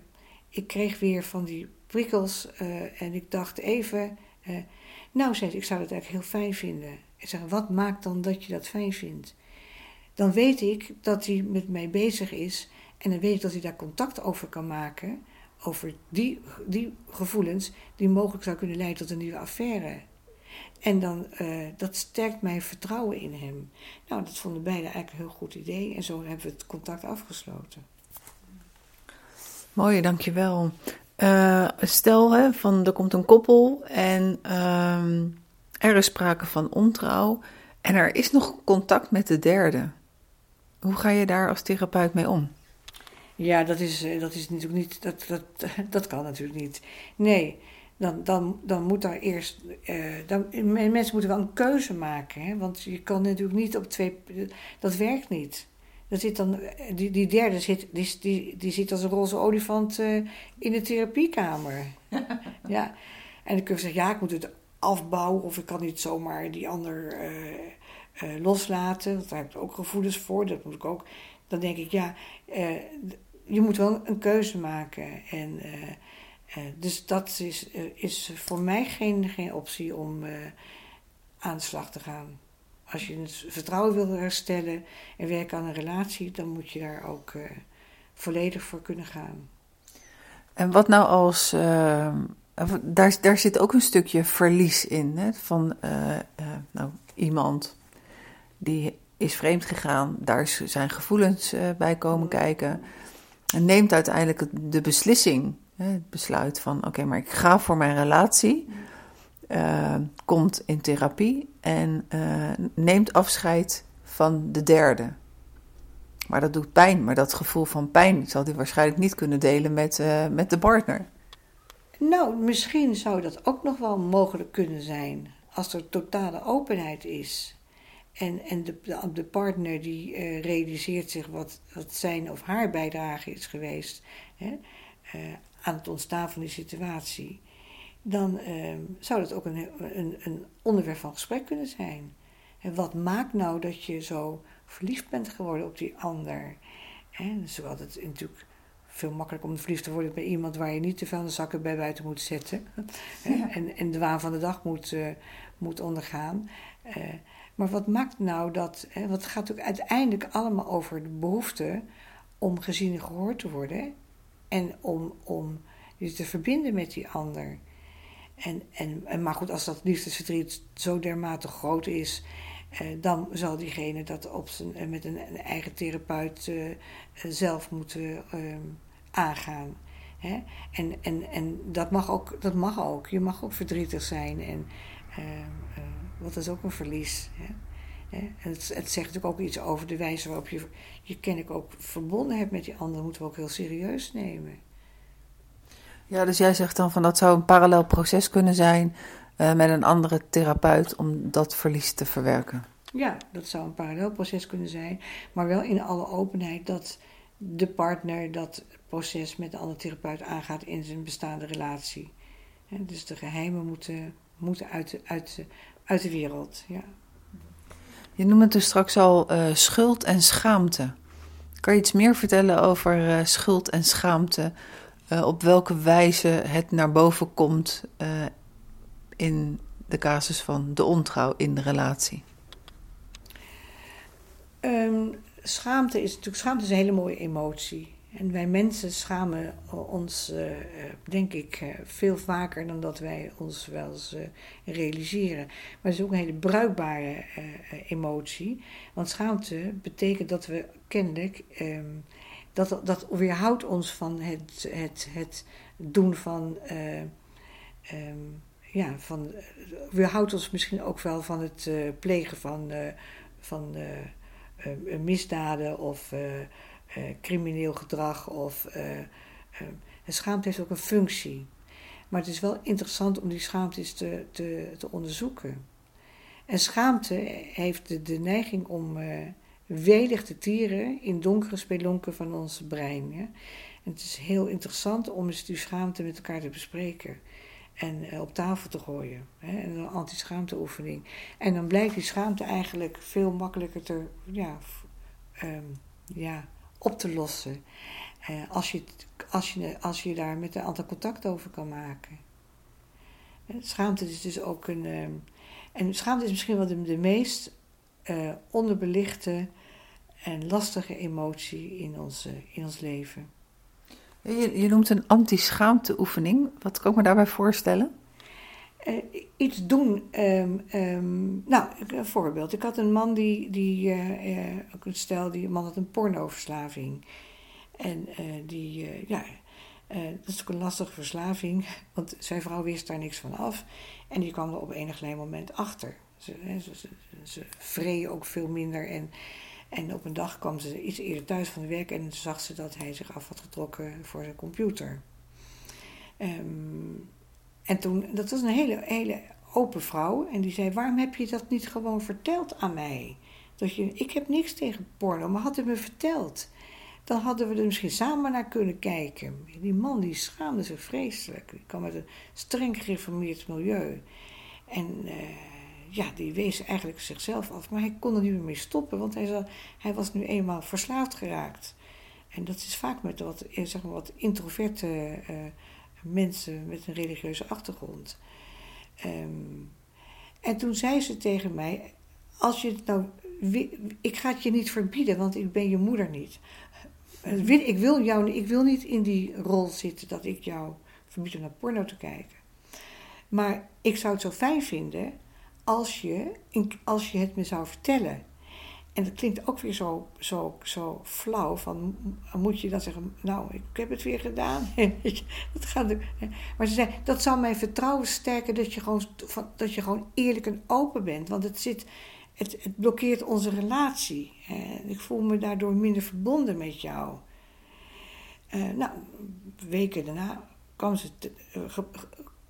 ik kreeg weer van die prikkels uh, en ik dacht even, uh, nou zei ik zou dat eigenlijk heel fijn vinden. Ik zeg, wat maakt dan dat je dat fijn vindt? Dan weet ik dat hij met mij bezig is en dan weet ik dat hij daar contact over kan maken over die, die gevoelens die mogelijk zou kunnen leiden tot een nieuwe affaire. En dan, uh, dat sterkt mijn vertrouwen in hem. Nou, dat vonden beiden eigenlijk een heel goed idee. En zo hebben we het contact afgesloten. Mooi, dankjewel. Uh, stel, hè, van, er komt een koppel en uh, er is sprake van ontrouw. En er is nog contact met de derde. Hoe ga je daar als therapeut mee om? Ja, dat is, eh, dat is natuurlijk niet. Dat, dat, dat kan natuurlijk niet. Nee, dan, dan, dan moet daar eerst. Uh, dan, mensen moeten wel een keuze maken. Hè? Want je kan natuurlijk niet op twee. Dat werkt niet. Dat zit dan, die, die derde zit, die, die, die zit als een roze olifant uh, in de therapiekamer. ja. En dan kun je zeggen: ja, ik moet het afbouwen. Of ik kan niet zomaar die ander uh, loslaten. Want daar heb ik ook gevoelens voor. Dat moet ik ook. Dan denk ik: ja je moet wel een keuze maken. En, uh, uh, dus dat is, uh, is voor mij geen, geen optie om aan de slag te gaan. Als je het vertrouwen wil herstellen en werken aan een relatie, dan moet je daar ook volledig voor kunnen gaan. En wat nou als. daar, daar zit ook een stukje verlies in. Hè? Van nou, iemand die is vreemd gegaan, daar zijn gevoelens bij komen mm. kijken. En neemt uiteindelijk de beslissing, het besluit van: oké, maar ik ga voor mijn relatie. Uh, komt in therapie en uh, neemt afscheid van de derde. Maar dat doet pijn, maar dat gevoel van pijn zal hij waarschijnlijk niet kunnen delen met, uh, met de partner. Nou, misschien zou dat ook nog wel mogelijk kunnen zijn als er totale openheid is. En, en de, de, partner die realiseert zich wat, wat zijn of haar bijdrage is geweest hè, aan het ontstaan van die situatie. Dan uh, zou dat ook een, een, een, onderwerp van gesprek kunnen zijn. En wat maakt nou dat je zo verliefd bent geworden op die ander? Hè? Dus altijd natuurlijk veel makkelijker om verliefd te worden bij iemand waar je niet de zakken bij buiten moet zetten. En, en de waan van de dag moet, uh, moet ondergaan. Uh, maar wat maakt nou dat. Hè, wat gaat ook uiteindelijk allemaal over de behoefte om gezien en gehoord te worden. En om, om je te verbinden met die ander. En, en, en, maar goed, als dat liefdesverdriet zo dermate groot is, eh, dan zal diegene dat op zijn, eh, met een, een, eigen therapeut eh, zelf moeten ehm, aangaan. Hè? En, en, en dat, mag ook, dat mag ook. Je mag ook verdrietig zijn. En, ehm, wat is ook een verlies. Hè? En het, het, zegt natuurlijk ook iets over de wijze waarop je je ken ook verbonden hebt met die ander, moeten we ook heel serieus nemen. Ja, dus jij zegt dan van dat zou een parallel proces kunnen zijn uh, met een andere therapeut om dat verlies te verwerken. Ja, dat zou een parallel proces kunnen zijn, maar wel in alle openheid dat de partner dat proces met de andere therapeut aangaat in zijn bestaande relatie. dus de geheimen moeten, moeten uit, uit, uit de wereld. Ja. Je noemde het dus straks al uh, schuld en schaamte. Kan je iets meer vertellen over uh, schuld en schaamte? Uh, op welke wijze het naar boven komt in de casus van de ontrouw in de relatie? Um, schaamte is natuurlijk schaamte is een hele mooie emotie. En wij mensen schamen ons, uh, denk ik, uh, veel vaker dan dat wij ons wel eens realiseren. Maar het is ook een hele bruikbare emotie. Want schaamte betekent dat we kennelijk. Um, dat, dat weerhoudt ons van het, het, het doen van. Um, ja, van. weerhoudt ons misschien ook wel van het plegen van, van misdaden of uh, crimineel gedrag of uh, uh, schaamte heeft ook een functie. Maar het is wel interessant om die schaamte te, te, te onderzoeken. En schaamte heeft de, neiging om welig te tieren in donkere spelonken van ons brein. Het is heel interessant om eens die schaamte met elkaar te bespreken. En op tafel te gooien. Hè, en een anti-schaamteoefening. En dan blijkt die schaamte eigenlijk veel makkelijker te, ja, um, ja, op te lossen. Eh, als, je, als, je, als je daar met een aantal contact over kan maken. Eh, schaamte is dus ook een. Uh, en schaamte is misschien wel de, meest uh, onderbelichte en lastige emotie in ons, in ons leven. Je, je noemt een anti-schaamte-oefening. Wat kan ik me daarbij voorstellen? Uh, iets doen. Um, um, nou, een voorbeeld. Ik had een man die, die uh, uh, ook een stel, die man had een pornoverslaving. En die, ja, dat is ook een lastige verslaving, want zijn vrouw wist daar niks van af. En die kwam er op enig klein moment achter. Ze, ze, ze, ook veel minder. En, en op een dag kwam ze iets eerder thuis van het werk en zag ze dat hij zich af had getrokken voor zijn computer. Um, en toen, dat was een hele, hele open vrouw. En die zei: Waarom heb je dat niet gewoon verteld aan mij? Dat je, ik heb niks tegen porno, maar had hij me verteld. Dan hadden we er misschien samen naar kunnen kijken. Die man die schaamde zich vreselijk. Die kwam uit een streng gereformeerd milieu. En uh, ja, die wees eigenlijk zichzelf af. Maar hij kon er niet meer mee stoppen, want hij, hij was nu eenmaal verslaafd geraakt. En dat is vaak met wat, eh, zeg maar, wat introverte uh, mensen met een religieuze achtergrond. Um, en toen zei ze tegen mij: Als je het nou. Ik ga het je niet verbieden, want ik ben je moeder niet. Ik wil, jou, ik wil niet in die rol zitten dat ik jou verbied om naar porno te kijken. Maar ik zou het zo fijn vinden als je, als je het me zou vertellen. En dat klinkt ook weer zo, zo, zo flauw. Van, moet je dan zeggen, nou, ik heb het weer gedaan. dat gaat, maar ze zei, dat zou mijn vertrouwen sterken dat je, gewoon, dat je gewoon eerlijk en open bent. Want het, zit, het, het blokkeert onze relatie. Ik voel me daardoor minder verbonden met jou. Uh, nou, weken daarna kwam ze te, uh,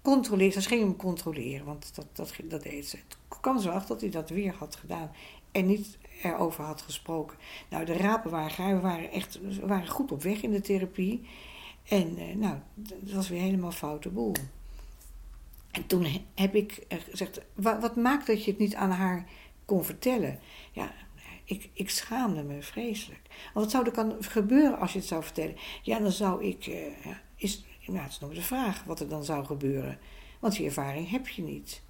controleren. Ze ging hem controleren, want dat, dat, dat deed ze. Toen kwam ze achter dat hij dat weer had gedaan. En niet erover had gesproken. Nou, de rapen waren gaar. We waren echt waren goed op weg in de therapie. En uh, nou, dat was weer helemaal foute boel. En toen heb ik gezegd, wat, wat, maakt dat je het niet aan haar kon vertellen? Ja, ik, ik schaamde me vreselijk. Wat zou er kan gebeuren als je het zou vertellen? Ja, dan zou ik. Ja, is, nou, het is nog de vraag wat er dan zou gebeuren. Want die ervaring heb je niet.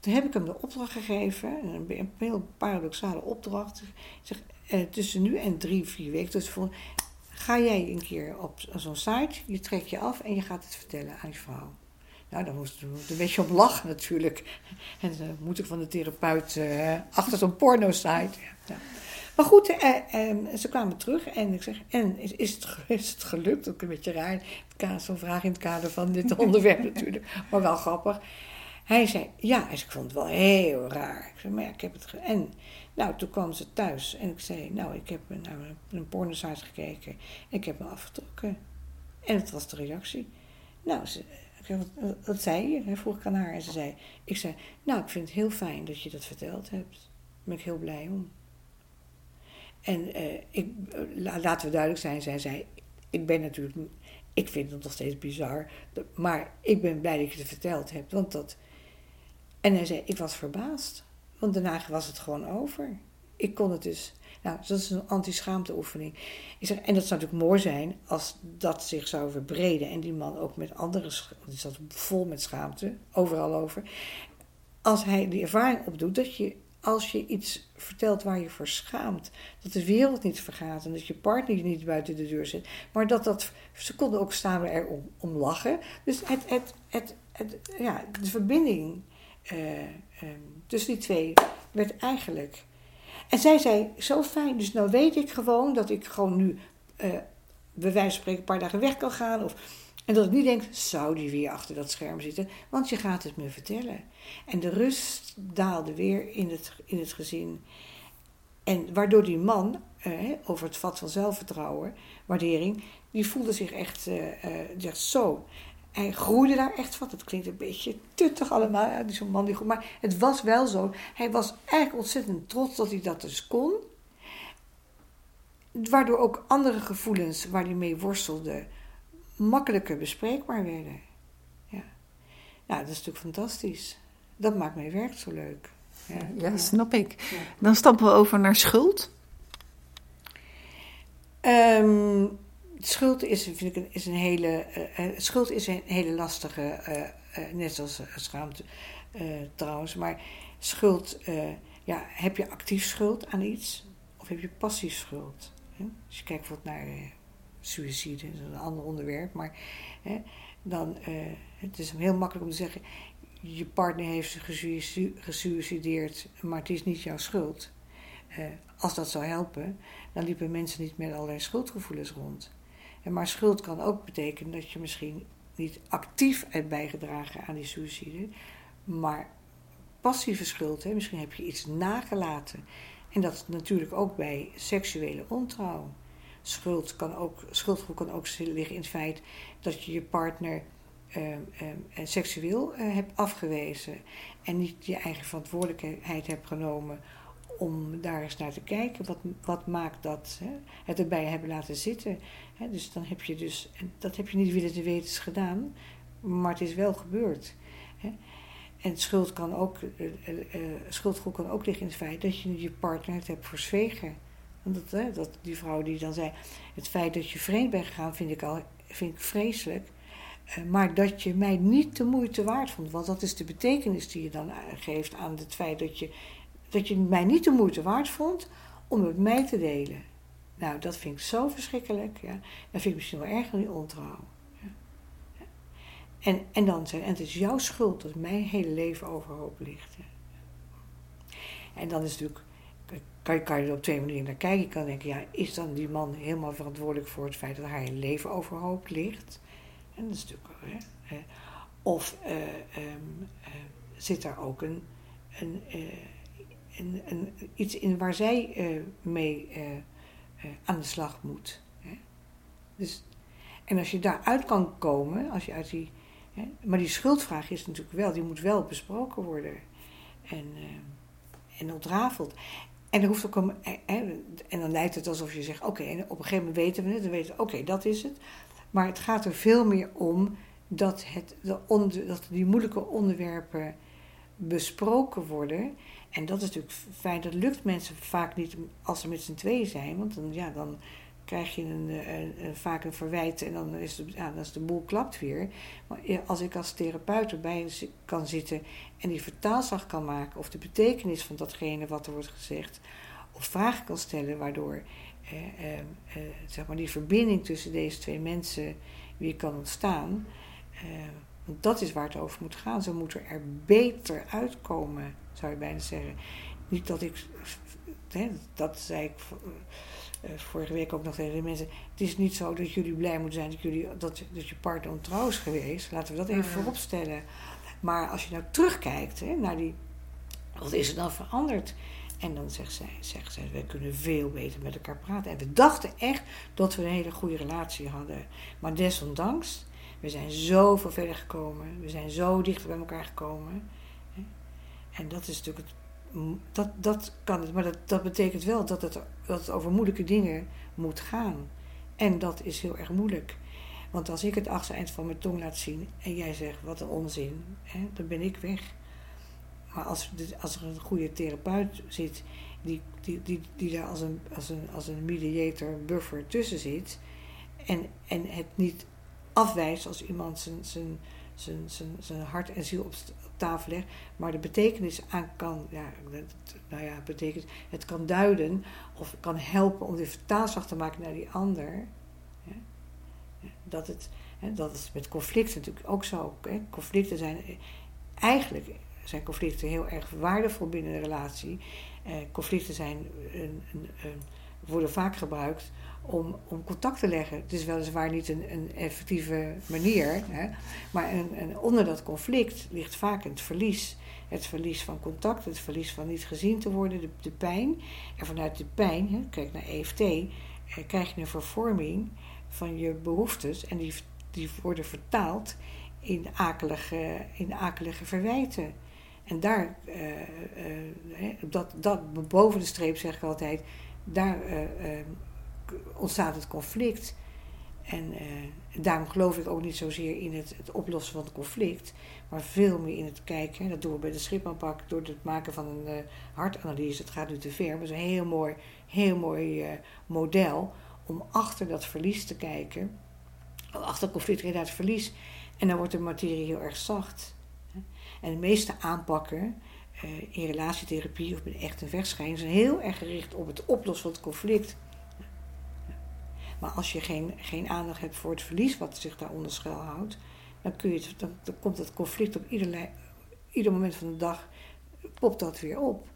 Toen heb ik hem de opdracht gegeven, een, heel paradoxale opdracht. Ik zeg, eh, tussen nu en drie, vier weken, dus voor, ga jij een keer op zo'n site, je trekt je af en je gaat het vertellen aan je vrouw. Nou, dan moest ik een beetje op lachen natuurlijk. En dan moet ik van de therapeut uh, achter zo'n porno-site. Ja. Maar goed, eh, eh, ze kwamen terug en ik zeg, en is, is, het, is het gelukt? Ook een beetje raar, zo'n vraag in het kader van dit onderwerp natuurlijk, maar wel grappig. Hij zei, ja, ik vond het wel heel raar. Ik zei, maar ja, ik heb het... En nou, toen kwam ze thuis en ik zei, nou, ik heb naar een, een pornosite gekeken en ik heb me afgetrokken. En het was de reactie. Nou, ze, wat, wat zei je? Vroeg ik aan haar en ze zei, ik zei, nou, ik vind het heel fijn dat je dat verteld hebt. Daar ben ik heel blij om. En uh, ik, laten we duidelijk zijn, zij zei, ik ben natuurlijk, ik vind het nog steeds bizar, maar ik ben blij dat je het verteld hebt, want dat... En hij zei, ik was verbaasd, want daarna was het gewoon over. Ik kon het dus, nou, dat is een anti-schaamteoefening. Ik zeg, en dat zou natuurlijk mooi zijn als dat zich zou verbreden en die man ook met andere, die zat vol met schaamte, overal over. Als hij die ervaring opdoet dat je als je iets vertelt waar je voor schaamt, dat de wereld niet vergaat en dat je partner niet buiten de deur zit, maar dat dat, ze konden ook staan er om, lachen. Dus het, het, het, ja, de verbinding uh, tussen die twee werd eigenlijk. En zij zei, zo fijn, dus nou weet ik gewoon dat ik gewoon nu, uh, bij wijze van spreken, een paar dagen weg kan gaan. Of, en dat ik niet denk, zou die weer achter dat scherm zitten? Want je gaat het me vertellen. En de rust daalde weer in het, in het gezin. En waardoor die man, eh, over het vat van zelfvertrouwen, waardering, die voelde zich echt, uh, zo. Hij groeide daar echt van. Dat klinkt een beetje tuttig allemaal, ja, zo'n man die goed. Maar het was wel zo. Hij was eigenlijk ontzettend trots dat hij dat dus kon. Waardoor ook andere gevoelens waar hij mee worstelde, makkelijker bespreekbaar werden. Ja. Nou, dat is natuurlijk fantastisch dat maakt mijn werk zo leuk. Ja, ja snap ik. Dan stappen we over naar schuld. Um, schuld is, vind ik, is een hele, uh, schuld is een hele lastige, uh, net zoals schaamte trouwens. Maar schuld, ja, heb je actief schuld aan iets of heb je passief schuld? Hè? Als je kijkt bijvoorbeeld naar suïcide, dat is een ander onderwerp, maar hè, dan het is heel makkelijk om te zeggen je partner heeft gesuicideerd, maar het is niet jouw schuld. Als dat zou helpen, dan liepen mensen niet met allerlei schuldgevoelens rond. Maar schuld kan ook betekenen dat je misschien niet actief hebt bijgedragen aan die suïcide, maar passieve schuld. Hè? Misschien heb je iets nagelaten. En dat natuurlijk ook bij seksuele ontrouw. Schuld kan ook, schuldgevoel kan ook liggen in het feit dat je je partner uh, uh, seksueel uh, hebt afgewezen en niet je eigen verantwoordelijkheid hebt genomen om daar eens naar te kijken. Wat, wat maakt dat? Hè? Het erbij hebben laten zitten. Dus dan heb je dus, dat heb je niet willen te weten gedaan, maar het is wel gebeurd. En schuld kan ook, schuldgevoel kan ook liggen in het feit dat je je partner hebt verzwegen. Dat, dat die vrouw die dan zei, het feit dat je vreemd bent gegaan vind ik al vind ik vreselijk. Eh, maar dat je mij niet de moeite waard vond. Want dat is de betekenis die je dan eh, geeft aan het feit dat je, dat je mij niet de moeite waard vond om het mij te delen. Nou, dat vind ik zo verschrikkelijk. Ja. Dat vind ik misschien wel erg dan die ontrouw. Ja. En, en dan zeggen, en het is jouw schuld dat mijn hele leven overhoop ligt. En dan is natuurlijk, kan je, kan je er op twee manieren naar kijken. Je kan denken, ja, is dan die man helemaal verantwoordelijk voor het feit dat haar leven overhoop ligt? En dat is natuurlijk. Hè, of uh, um, uh, zit daar ook een, een, uh, een, een, iets in waar zij mee aan de slag moet. Dus, en als je daaruit kan komen, als je uit die. Maar die schuldvraag is natuurlijk wel, die moet wel besproken worden en, en ontrafeld. En, er hoeft ook een, en dan lijkt het alsof je zegt: oké, op een gegeven moment weten we het, dan weten we, oké, dat is het. Maar het gaat er veel meer om dat, het, de onder, dat die moeilijke onderwerpen besproken worden. En dat is natuurlijk fijn. Dat lukt mensen vaak niet als ze met z'n tweeën zijn. Want dan, ja, dan krijg je een, een, vaak een verwijt en dan is, de, ja, de boel klapt weer. Maar als ik als therapeut erbij kan zitten en die vertaalslag kan maken... of de betekenis van datgene wat er wordt gezegd... of vragen kan stellen waardoor eh, eh, zeg maar die verbinding tussen deze twee mensen weer kan ontstaan... Eh, want dat is waar het over moet gaan. Ze moeten er beter uitkomen, zou je bijna zeggen. Niet dat ik, hè, dat zei ik uh, vorige week ook nog tegen de mensen. Het is niet zo dat jullie blij moeten zijn dat, jullie, dat, dat je partner ontrouw is geweest. Laten we dat even voorop stellen. Maar als je nou terugkijkt hè, naar die. Wat is er dan veranderd? En dan zegt zij, zegt zij, we kunnen veel beter met elkaar praten. En we dachten echt dat we een hele goede relatie hadden. Maar desondanks we zijn zoveel verder gekomen. We zijn zo dichter bij elkaar gekomen. En dat is natuurlijk het. Dat, dat kan het, maar dat, dat betekent wel dat het, dat het over moeilijke dingen moet gaan. En dat is heel erg moeilijk. Want als ik het achtereind van mijn tong laat zien en jij zegt wat een onzin, hè, dan ben ik weg. Maar als, als er een goede therapeut zit, die, die, die, die daar als een, als, een, als een mediator, buffer tussen zit, en, en het niet afwijst als iemand zijn, zijn, zijn, zijn, zijn hart en ziel op, tafel maar de betekenis aan kan, ja, nou ja, betekent, het kan duiden of kan helpen om de vertaalslag te maken naar die ander. Dat, het, dat is met conflicten natuurlijk ook zo. Conflicten zijn eigenlijk zijn conflicten heel erg waardevol binnen een relatie. Eh, conflicten zijn een, een, een, worden vaak gebruikt om, om contact te leggen. Het is weliswaar niet een, een effectieve manier, hè, maar een, onder dat conflict ligt vaak het verlies. Het verlies van contact, het verlies van niet gezien te worden, de, de pijn. En vanuit de pijn, hè, kijk naar EFT, eh, krijg je een vervorming van je behoeftes en die, die worden vertaald in akelige, in akelige verwijten. En daar, uh, uh, dat, dat boven de streep zeg ik altijd, daar uh, ontstaat het conflict. En uh, daarom geloof ik ook niet zozeer in het, het, oplossen van het conflict, maar veel meer in het kijken. Dat doen we bij de schipaanpak door het maken van een uh, hartanalyse. Het gaat nu te ver, maar het is een heel mooi, heel mooi uh, model om achter dat verlies te kijken. Achter conflict inderdaad verlies. En dan wordt de materie heel erg zacht. En de meeste aanpakken in relatietherapie of bij echt een vechtscheiding zijn heel erg gericht op het oplossen van het conflict. Maar als je geen, geen aandacht hebt voor het verlies wat zich daaronder schuilhoudt, dan, kun je dan, dan komt het conflict op iederlei, ieder moment van de dag, popt dat weer op.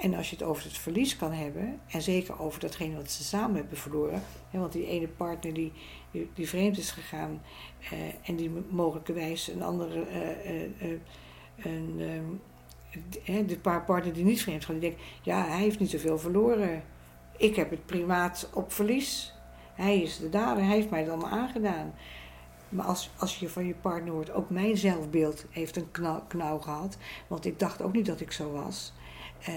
En als je het over het verlies kan hebben, en zeker over datgene wat ze samen hebben verloren, hè, want die ene partner die, die, vreemd is gegaan eh, en die mogelijkerwijs een andere, uh, uh, een, de paar partner die niet vreemd gaan, die denkt, ja, hij heeft niet zoveel verloren. Ik heb het primaat op verlies. Hij is de dader, hij heeft mij allemaal aangedaan. Maar als, als je van je partner hoort, ook mijn zelfbeeld heeft een knauw, gehad. Want ik dacht ook niet dat ik zo was. Uh,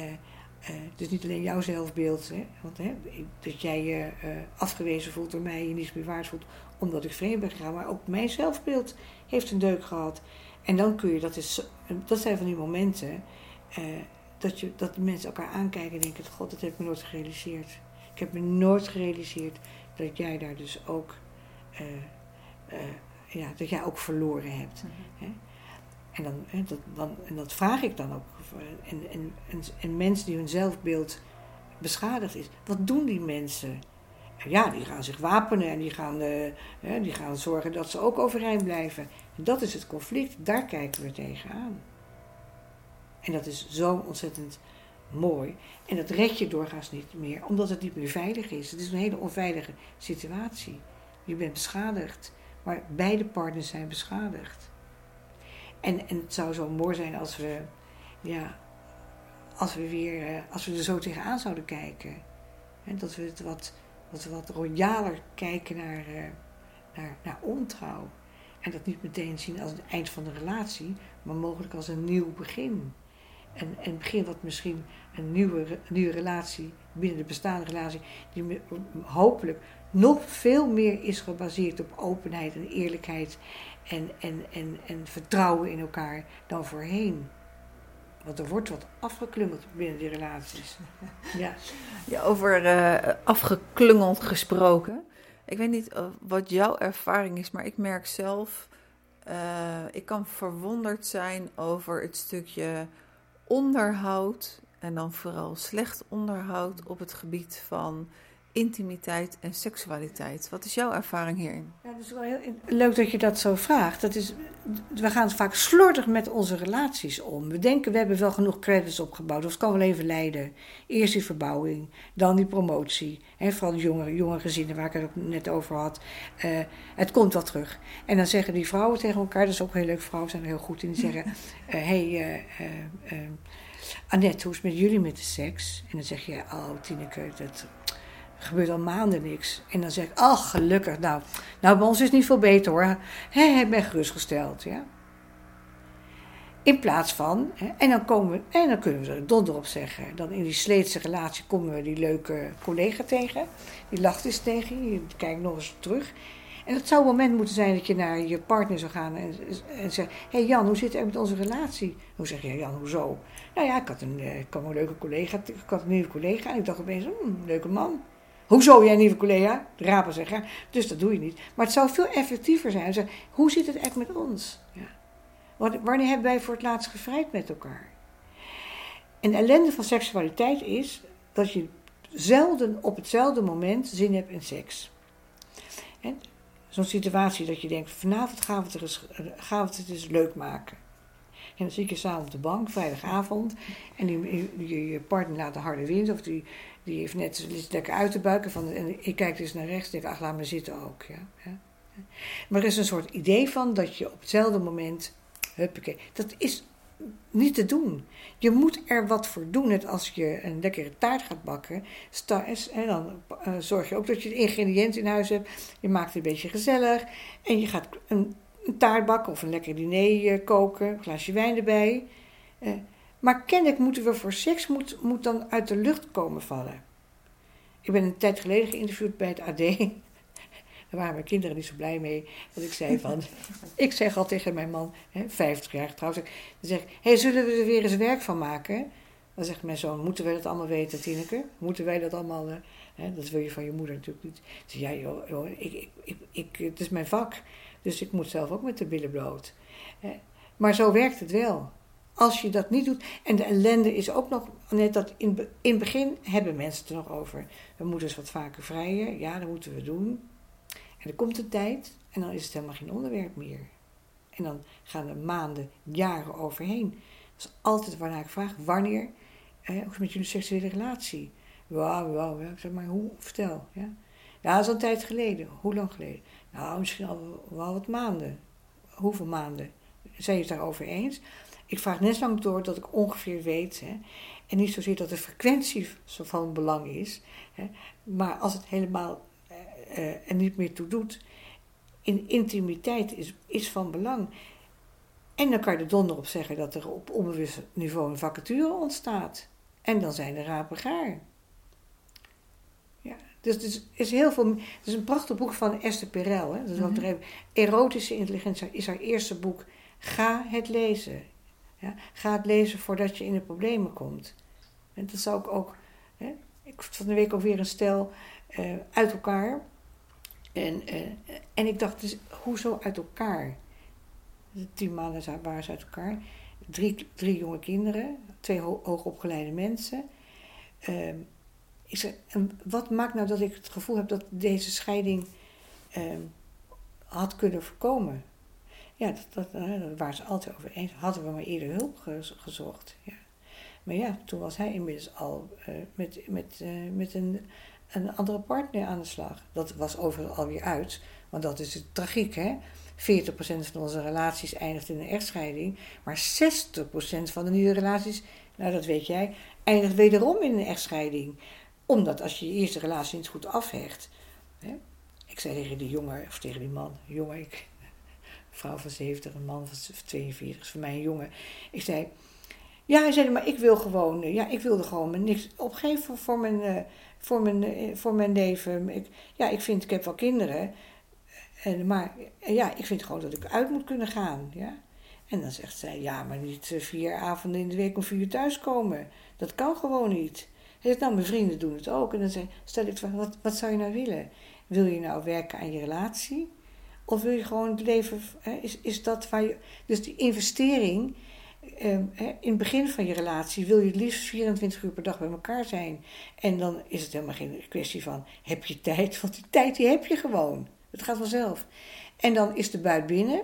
het is niet alleen jouw zelfbeeld. Hè, want, hè, dat jij je uh, afgewezen voelt door mij, je niet meer waard voelt omdat ik vreemd ben gegaan. Maar ook mijn zelfbeeld heeft een deuk gehad. En dan kun je, dat, is, dat zijn van die momenten, dat, je, dat de mensen elkaar aankijken en denken: God, dat heb ik me nooit gerealiseerd. Ik heb me nooit gerealiseerd dat jij daar dus ook, uh, uh, ja, dat jij ook verloren hebt. Mhm. hè? En, dan, hè, dat, dan, en dat vraag ik dan ook. En, en, en, en mensen die hun zelfbeeld beschadigd is, wat doen die mensen? Ja, die gaan zich wapenen en die gaan, uh, hè, die gaan zorgen dat ze ook overeind blijven. En dat is het conflict, daar kijken we tegenaan. En dat is zo ontzettend mooi. En dat red je doorgaans niet meer, omdat het niet meer veilig is. Het is een hele onveilige situatie. Je bent beschadigd, maar beide partners zijn beschadigd. En, en het zou zo mooi zijn als we, ja, als we weer, eh, als we er zo tegenaan zouden kijken. En dat we het wat, we wat royaler kijken naar, uh, naar, naar ontrouw. En dat niet meteen zien als het eind van de relatie, maar mogelijk als een nieuw begin. En, en begin wat misschien een nieuwe, nieuwe relatie binnen de bestaande relatie, die hopelijk nog veel meer is gebaseerd op openheid en eerlijkheid en, en, en, en vertrouwen in elkaar dan voorheen. Want er wordt wat afgeklungeld binnen die relaties. ja. ja over uh, afgeklungeld gesproken. Ik weet niet uh, wat jouw ervaring is, maar ik merk zelf... Uh, ik kan verwonderd zijn over het stukje onderhoud... en dan vooral slecht onderhoud op het gebied van intimiteit en seksualiteit. Wat is jouw ervaring hierin? Ja, dat is wel heel leuk dat je dat zo vraagt. Dat is, we gaan vaak slordig met onze relaties om. We denken we hebben wel genoeg credits opgebouwd, of het kan wel even leiden. Eerst die verbouwing, dan die promotie. Hè, vooral jonge, jonge gezinnen waar ik het ook net over had. Uh, het komt wel terug. En dan zeggen die vrouwen tegen elkaar, dat is ook heel leuk, vrouwen zijn er heel goed in, die zeggen: Hé, uh, hey, uh, Annette, hoe is het met jullie met de seks? En dan zeg je: Oh, Tineke, dat gebeurt al maanden niks. En dan zeg ik, ach, gelukkig. Nou, nou bij ons is het niet veel beter hoor. Hé, ik ben gerustgesteld, ja. In plaats van, en, dan komen en dan kunnen we er donder op zeggen. Dan in die sleetse relatie komen we die leuke collega tegen. Die lacht eens tegen je, je kijkt nog eens terug. En het zou een moment moeten zijn dat je naar je partner zou gaan en, en zegt: Hé hey Jan, hoe zit het met onze relatie? Hoe zeg je, Jan, hoezo? Nou ja, ik had een, eh, ik had een leuke collega, ik had een nieuwe collega en ik dacht opeens: hmm, leuke man. Hoezo, jij nieuwe collega? De rapen zeggen. Dus dat doe je niet. Maar het zou veel effectiever zijn. Zeg, hoe zit het echt met ons? Ja. Wanneer hebben wij voor het laatst gevrijd met elkaar? En de ellende van seksualiteit is dat je zelden op hetzelfde moment zin hebt in seks. Zo'n situatie dat je denkt, vanavond gaan we het, eens, gaan we het eens leuk maken. En dan zie ik je s'avonds op de bank, vrijdagavond. En die, je, partner laat de harde wind. Of die, die heeft net lekker uit te buiken. Van, en ik kijk dus naar rechts en denk, ach, laat me zitten ook. Ja, ja. Maar er is een soort idee van dat je op hetzelfde moment... Huppakee. Dat is niet te doen. Je moet er wat voor doen. Als je een lekkere taart gaat bakken. En dan uh, zorg je ook dat je de ingrediënten in huis hebt. Je maakt het een beetje gezellig. En je gaat een een taart bakken of een lekker diner eh, koken, een glaasje wijn erbij. Eh, maar kennelijk moeten we voor seks moet, moet dan uit de lucht komen vallen. Ik ben een tijd geleden geïnterviewd bij het AD. Daar waren mijn kinderen niet zo blij mee. Dat ik zei van. ik zeg al tegen mijn man, hè, 50 jaar trouwens. Dan zeg hey, zullen we er weer eens werk van maken? Dan zegt mijn zoon: Moeten wij dat allemaal weten, Tineke? Moeten wij dat allemaal. Uh, hè? Dat wil je van je moeder natuurlijk niet. Zeg: Ja, joh, ik, ik, ik, het is mijn vak. Dus ik moet zelf ook met de billen bloot. Maar zo werkt het wel. Als je dat niet doet. En de ellende is ook nog net dat in, in het begin hebben mensen het er nog over. We moeten eens wat vaker vrijen. Ja, dat moeten we doen. En er komt een tijd en dan is het helemaal geen onderwerp meer. En dan gaan er maanden, jaren overheen. Dat is altijd waarna ik vraag: wanneer? Eh, hoe met jullie seksuele relatie? Wauw, wauw. Ik zeg maar, hoe? Vertel. Ja? dat is al een tijd geleden. Hoe lang geleden? Nou, misschien al wel wat maanden. Hoeveel maanden? Zijn je het daarover eens? Ik vraag net lang door dat ik ongeveer weet. Hè, en niet zozeer dat de frequentie zo van belang is. Hè, maar als het helemaal uh, uh, er niet meer toe doet. In intimiteit is, is van belang. En dan kan je er donder op zeggen dat er op onbewust niveau een vacature ontstaat. En dan zijn de rapen gaar. Dus het is, is heel veel. Het is een prachtig boek van Esther Perel. Hè? Dat is mm -hmm. Erotische intelligentie is haar eerste boek. Ga het lezen. Ja? Ga het lezen voordat je in de problemen komt. En dat zou ik ook. Hè? Ik van de week ook weer een stel uh, uit elkaar. En, uh, en ik dacht, dus, hoezo uit elkaar? Tien maanden waren ze uit elkaar. Drie, drie jonge kinderen, twee ho hoogopgeleide mensen. Uh, ik wat maakt nou dat ik het gevoel heb dat deze scheiding eh, had kunnen voorkomen? Ja, dat, dat, uh, daar waren ze altijd over eens. Hadden we maar eerder hulp gezocht. Ja. Maar ja, toen was hij inmiddels al uh, met, met, met een, een andere partner aan de slag. Dat was overigens alweer uit, want dat is het tragiek, hè? 40% van onze relaties eindigt in een echtscheiding, maar 60% van de nieuwe relaties, nou dat weet jij, eindigt wederom in een echtscheiding omdat als je je eerste relatie niet goed afhecht. Hè, ik zei tegen die jongen, of tegen die man, jongen, ik, vrouw van 70, een man van 42, is voor mij een jongen. Ik zei, ja, hij zei, maar ik wil gewoon, ja, ik wilde gewoon niks opgeven voor mijn, eh, voor mijn, eh, voor mijn leven. Ik, ja, ik vind, ik heb wel kinderen. En, maar ja, ik vind gewoon dat ik uit moet kunnen gaan. Ja. En dan zegt zij, ja, maar niet eh, vier avonden in de week om vier thuiskomen. Dat kan gewoon niet. Hij zegt, nou, mijn vrienden doen het ook. En dan zei, stel ik, wat, wat zou je nou willen? Wil je nou werken aan je relatie? Of wil je gewoon het leven, hè, is, is dat waar je... Dus die investering, eh, in het begin van je relatie wil je het liefst 24 uur per dag bij elkaar zijn. En dan is het helemaal geen kwestie van, heb je tijd? Want die tijd die heb je gewoon. Het gaat vanzelf. En dan is de buit binnen.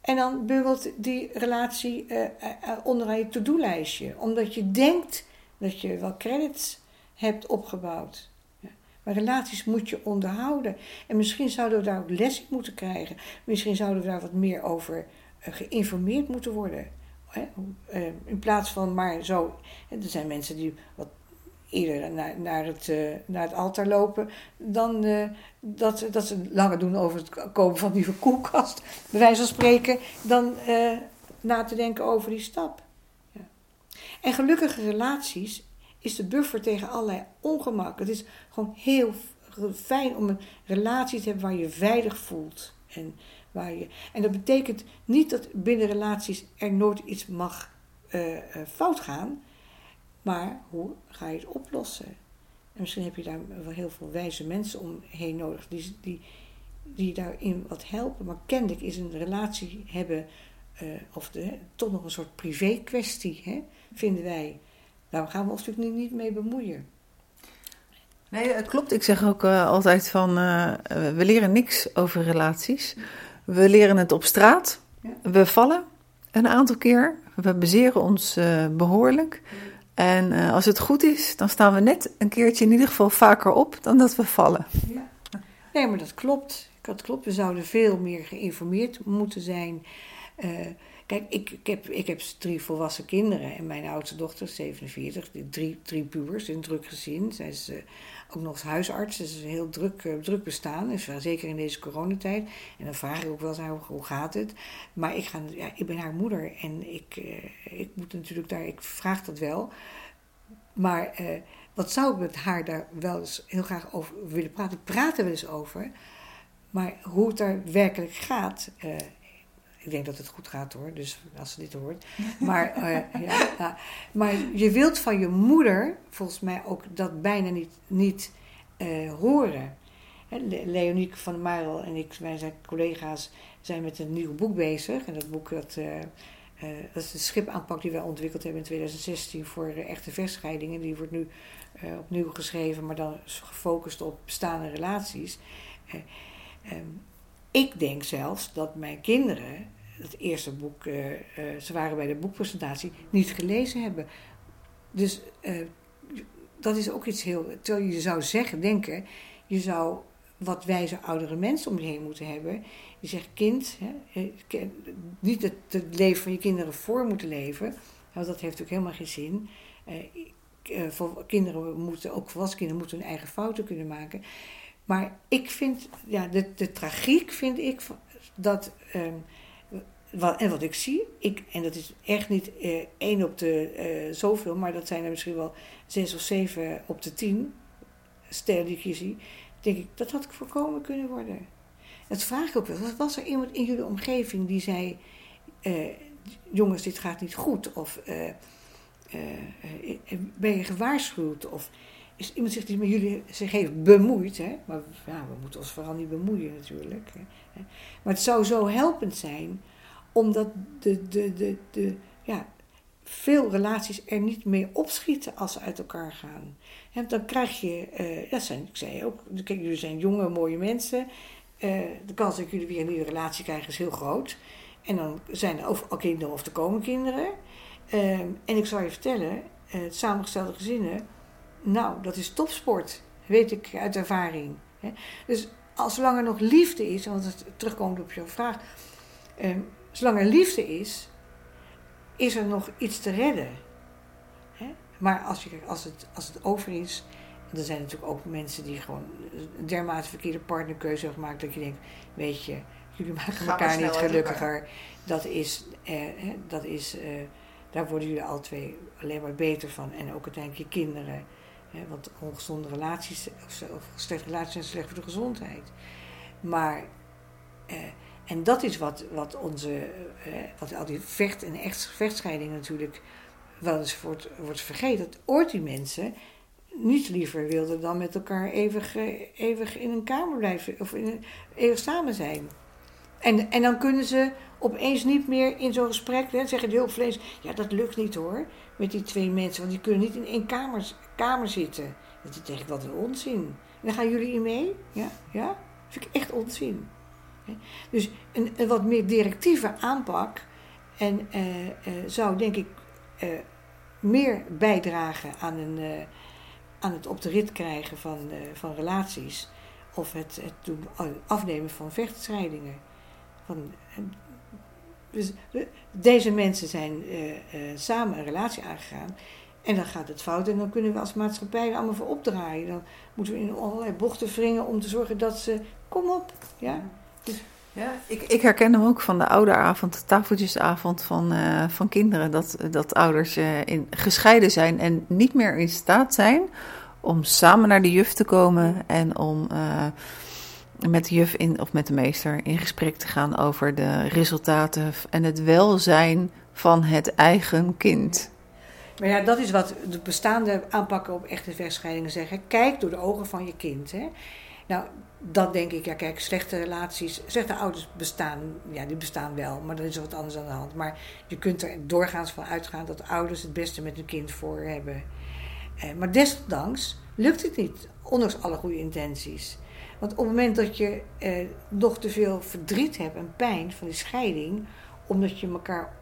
En dan bubbelt die relatie uh, uh, onderaan je to-do-lijstje. Omdat je denkt dat je wel credits hebt opgebouwd. Maar relaties moet je onderhouden. En misschien zouden we daar ook les in moeten krijgen. Misschien zouden we daar wat meer over geïnformeerd moeten worden. In plaats van maar zo. Er zijn mensen die wat eerder naar, naar, het, uh, naar het altaar lopen dan uh, dat, dat ze langer doen over het kopen van een nieuwe koelkast, bij wijze van spreken, dan uh, na te denken over die stap. Ja. En gelukkige relaties is de buffer tegen allerlei ongemak. Het is gewoon heel fijn om een relatie te hebben waar je veilig voelt. En, en dat betekent niet dat binnen relaties er nooit iets mag fout gaan. Maar hoe ga je het oplossen? En misschien heb je daar wel heel veel wijze mensen omheen nodig die, die, die daarin wat helpen. Maar kennelijk is een relatie hebben, uh, of de, toch nog een soort privé kwestie, hè, vinden wij. Daar gaan we ons natuurlijk niet, mee bemoeien. Nee, het klopt. Ik zeg ook altijd van, we leren niks over relaties. We leren het op straat. Ja. We vallen een aantal keer. We bezeren ons behoorlijk. Ja. En uh, als het goed is, dan staan we net een keertje in ieder geval vaker op dan dat we vallen. Ja. Nee, maar dat klopt. Dat klopt. We zouden veel meer geïnformeerd moeten zijn. Uh, kijk, ik, ik, heb, ik heb drie volwassen kinderen en mijn oudste dochter, 47, drie, drie pubers in druk gezin. Zij is ook nog eens huisarts, dus is een heel druk, uh, druk bestaan. Dus, zeker in deze coronatijd. En dan vraag ik ook wel eens hoe gaat het? Maar ik, ga, ja, ik ben haar moeder en ik, ik moet natuurlijk daar, ik vraag dat wel. Maar wat zou ik met haar daar wel eens heel graag over willen praten? Er wel eens over. Maar hoe het daar werkelijk gaat. Ik denk dat het goed gaat hoor, dus als ze dit hoort. Maar, uh, ja, ja, maar je wilt van je moeder volgens mij ook dat bijna niet, niet horen. Leonieke van der Marel en ik, wij zijn collega's, zijn met een nieuw boek bezig. En dat boek dat, uh, dat is de schipaanpak die wij ontwikkeld hebben in 2016 voor echte vechtscheidingen. Die wordt nu opnieuw geschreven, maar dan gefocust op bestaande relaties. Um, ik denk zelfs dat mijn kinderen het eerste boek, ze waren bij de boekpresentatie, niet gelezen hebben. Dus dat is ook iets heel. Terwijl je zou zeggen, denken, je zou wat wijze oudere mensen om je heen moeten hebben. Die zegt, kind, hè, niet het, het, leven van je kinderen voor moeten leven. Want dat heeft ook helemaal geen zin. Kinderen moeten, ook volwassen kinderen moeten hun eigen fouten kunnen maken. Maar ik vind, ja, de, de tragiek vind ik dat, um, wat, en wat ik zie, ik, en dat is echt niet uh, één op de uh, zoveel, maar dat zijn er misschien wel zes of zeven op de tien stellen die ik zie denk ik, dat had voorkomen kunnen worden. Dat vraag ik ook wel. Was er iemand in jullie omgeving die zei: uh, Jongens, dit gaat niet goed? Of ben je gewaarschuwd? Of is iemand zich met jullie zich heeft bemoeid? Hè? Maar ja, we moeten ons vooral niet bemoeien, natuurlijk. Hè? Maar het zou zo helpend zijn, omdat de, de, de, de, ja, veel relaties er niet meer opschieten als ze uit elkaar gaan. Dan krijg je, dat zijn, ik zei ook, kijk, jullie zijn jonge, mooie mensen. Uh, de kans dat jullie weer een nieuwe relatie krijgen is heel groot. En dan zijn er of al kinderen of er komen kinderen. Uh, en ik zal je vertellen, het samengestelde gezinnen, nou, dat is topsport. Weet ik uit ervaring. Hè? Dus als zolang er nog liefde is, want het terugkomt op jouw vraag. zolang er liefde is, is er nog iets te redden. Hè? Maar als, je, als, het, als het over is, er zijn natuurlijk ook mensen die gewoon een dermate verkeerde partnerkeuze hebben gemaakt dat je denkt, weet je, jullie maken elkaar niet gelukkiger. Dat is, eh, dat is eh, daar worden jullie al twee alleen maar beter van. En ook uiteindelijk je kinderen. Want ongezonde relaties of, slechte relaties zijn slecht voor de gezondheid. Maar, eh, En dat is wat, wat onze, eh, wat al die vecht- en echt vechtscheidingen natuurlijk wel eens wordt, wordt vergeten. Dat ooit die mensen niet liever wilden dan met elkaar eeuwig, eh, eeuwig in een kamer blijven of in een, eeuwig samen zijn. En, en dan kunnen ze opeens niet meer in zo'n gesprek, hè, zeggen de hulpverleners, ja dat lukt niet hoor, met die twee mensen, want die kunnen niet in één kamer, kamer zitten. Dat is tegen wat een onzin. En dan gaan jullie in mee? Ja, ja? Dat vind ik echt onzin. Dus een, wat meer directieve aanpak en eh, eh, zou denk ik eh, meer bijdragen aan, een, aan het op de rit krijgen van, van relaties of het, het afnemen van vechtscheidingen. Eh, dus de- deze mensen zijn eh, eh, samen een relatie aangegaan. En dan gaat het fout en dan kunnen we als maatschappij er allemaal voor opdraaien. Dan moeten we in allerlei bochten wringen om te zorgen dat ze. Kom op, ja. Ja, ik, ik herken hem ook van de ouderavond, de tafeltjesavond van, van kinderen. Dat, dat ouders in, gescheiden zijn en niet meer in staat zijn om samen naar de juf te komen en om met de juf in, of met de meester in gesprek te gaan over de resultaten en het welzijn van het eigen kind. Maar ja, dat is wat de bestaande aanpakken op echte vechtscheidingen zeggen. Kijk door de ogen van je kind. Hè. Nou, dat denk ik, ja kijk, slechte relaties, slechte ouders bestaan, ja die bestaan wel, maar dan is er wat anders aan de hand. Maar je kunt er doorgaans van uitgaan dat ouders het beste met hun kind voor hebben. Eh, maar desondanks lukt het niet, ondanks alle goede intenties. Want op het moment dat je eh, nog te veel verdriet hebt en pijn van die scheiding, omdat je elkaar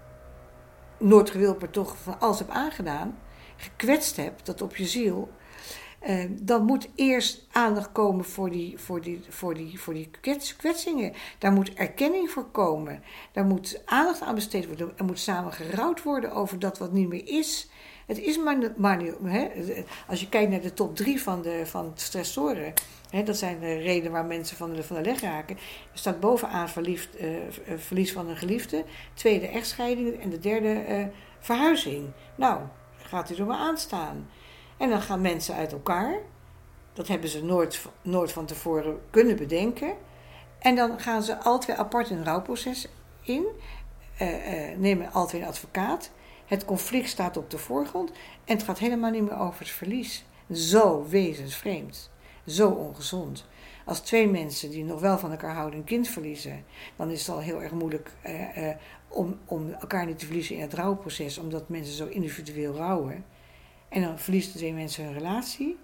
nooit gewild, maar toch van alles hebt aangedaan, gekwetst hebt, dat op je ziel, eh, dan moet eerst aandacht komen voor die, voor die, voor die, voor die kwets, kwetsingen. Daar moet erkenning voor komen. Daar moet aandacht aan besteed worden. Er moet samen gerouwd worden over dat wat niet meer is. Het is maar, maar hè, als je kijkt naar de top drie van de, van stressoren, hè, dat zijn de redenen waar mensen van de, van de leg raken. Er staat bovenaan verliefd, eh, v- verlies van een geliefde, tweede echtscheiding en de derde eh, verhuizing. Nou, gaat u er maar aan staan. En dan gaan mensen uit elkaar. Dat hebben ze nooit, nooit van tevoren kunnen bedenken. En dan gaan ze al twee apart een rouwproces in. eh, eh, nemen al twee een advocaat. Het conflict staat op de voorgrond. En het gaat helemaal niet meer over het verlies. Zo wezensvreemd. Zo ongezond. Als twee mensen die nog wel van elkaar houden een kind verliezen, dan is het al heel erg moeilijk eh, eh, om, om elkaar niet te verliezen in het rouwproces, omdat mensen zo individueel rouwen. En dan verliezen twee mensen hun relatie.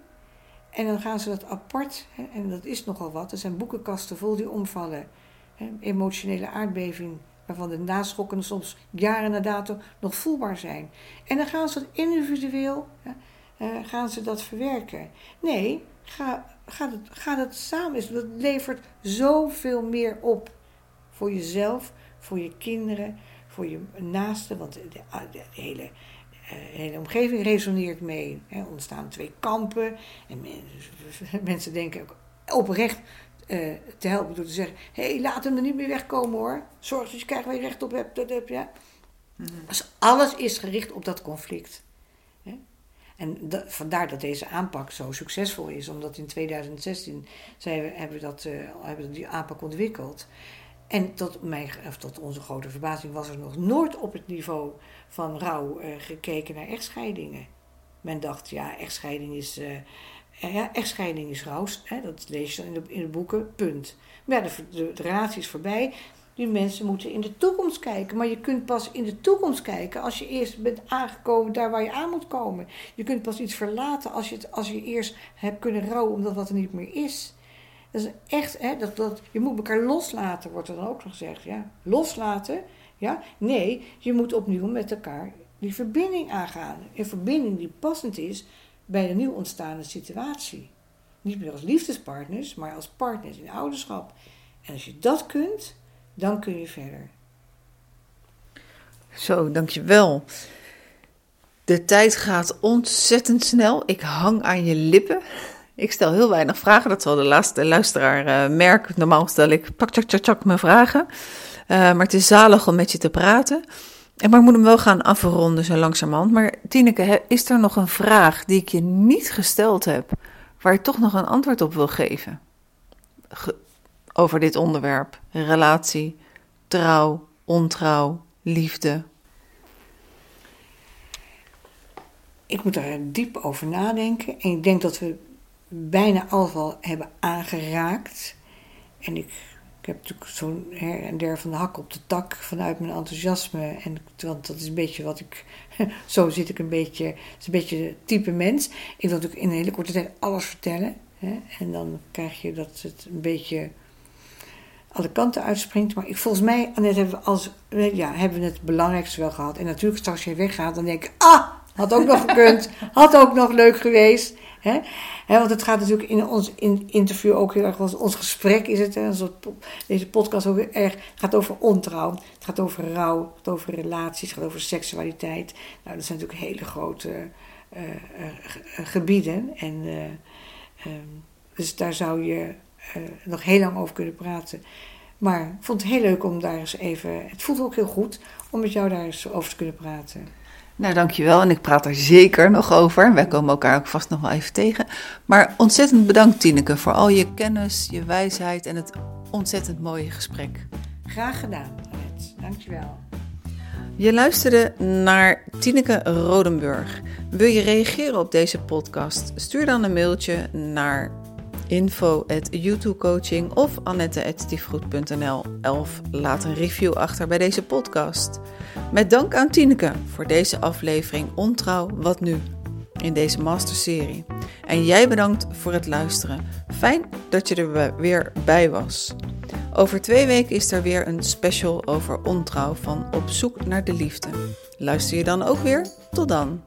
En dan gaan ze dat apart, hè, en dat is nogal wat. Er zijn boekenkasten vol die omvallen. Hè, emotionele aardbeving, waarvan de naschokken soms jaren na dato nog voelbaar zijn. En dan gaan ze dat individueel, eh, gaan ze dat verwerken. Nee, ga, ga, het, ga dat samen. Dat levert zoveel meer op. Voor jezelf, voor je kinderen, voor je naasten. Want de, hele eh, hele omgeving resoneert mee. Er ontstaan twee kampen. En men- mensen denken ook oprecht eh, te helpen door te zeggen: hé, hey, laat hem er niet meer wegkomen hoor. Zorg dat je krijgt waar je recht op hebt. Dat heb je. Dus alles is gericht op dat conflict. Hè? En vandaar dat deze aanpak zo succesvol is, omdat in 2016 zijn we, hebben, we dat, eh, hebben die aanpak ontwikkeld. En tot, mijn, of tot onze grote verbazing was er nog nooit op het niveau van rouw eh, gekeken naar echtscheidingen. Men dacht, ja, echtscheiding is, ja, echtscheiding is rouw. Hè, dat lees je dan in de, in de boeken, punt. Maar ja, de, de, de is voorbij. Die mensen moeten in de toekomst kijken. Maar je kunt pas in de toekomst kijken als je eerst bent aangekomen daar waar je aan moet komen. Je kunt pas iets verlaten als je, als je eerst hebt kunnen rouwen omdat wat er niet meer is. Dat is echt, hè, dat, dat, je moet elkaar loslaten, wordt er dan ook nog gezegd. Ja. Loslaten, ja? Nee, je moet opnieuw met elkaar die verbinding aangaan. Een verbinding die passend is bij de nieuw ontstaande situatie. Niet meer als liefdespartners, maar als partners in ouderschap. En als je dat kunt, dan kun je verder. Zo, dankjewel. De tijd gaat ontzettend snel. Ik hang aan je lippen. Ik stel heel weinig vragen. Dat zal de laatste luisteraar uh, merken. Normaal stel ik pak, mijn vragen. Uh, maar het is zalig om met je te praten. Maar ik moet hem wel gaan afronden zo langzamerhand. Maar Tineke, is er nog een vraag die ik je niet gesteld heb, waar je toch nog een antwoord op wil geven? Ge over dit onderwerp, relatie, trouw, ontrouw, liefde? Ik moet daar diep over nadenken. En ik denk dat we bijna al hebben aangeraakt. En ik, ik heb natuurlijk zo'n her en der van de hak op de tak vanuit mijn enthousiasme. En, want dat is een beetje wat ik. Zo zit ik een beetje. Het is een beetje het type mens. Ik wil natuurlijk in een hele korte tijd alles vertellen. Hè? En dan krijg je dat het een beetje alle kanten uitspringt. Maar ik, volgens mij, Annette, hebben we, als, ja, hebben we het belangrijkste wel gehad. En natuurlijk, straks als je weggaat, dan denk ik... Ah, had ook nog gekund. Had ook nog leuk geweest. Hè? want het gaat natuurlijk in ons in interview ook heel erg... Ons gesprek is het, hè, deze podcast ook erg... Gaat over ontrouw. Het gaat over rouw. Het gaat over relaties. Het gaat over seksualiteit. Nou, dat zijn natuurlijk hele grote uh, uh, gebieden. En... Uh, dus daar zou je nog heel lang over kunnen praten. Maar ik vond het heel leuk om daar eens even. Het voelt ook heel goed om met jou daar eens over te kunnen praten. Nou, dankjewel. En ik praat er zeker nog over. Wij komen elkaar ook vast nog wel even tegen. Maar ontzettend bedankt, Tineke, voor al je kennis, je wijsheid en het ontzettend mooie gesprek. Graag gedaan, Annette. Dankjewel. Je luisterde naar Tineke Rodenburg. Wil je reageren op deze podcast? Stuur dan een mailtje naar info.youtubecoaching of annette.stiefgoed.nl of laat een review achter bij deze podcast. Met dank aan Tineke voor deze aflevering Ontrouw Wat Nu in deze masterserie. En jij bedankt voor het luisteren. Fijn dat je er weer bij was. Over twee weken is er weer een special over ontrouw van Op zoek naar de liefde. Luister je dan ook weer? Tot dan.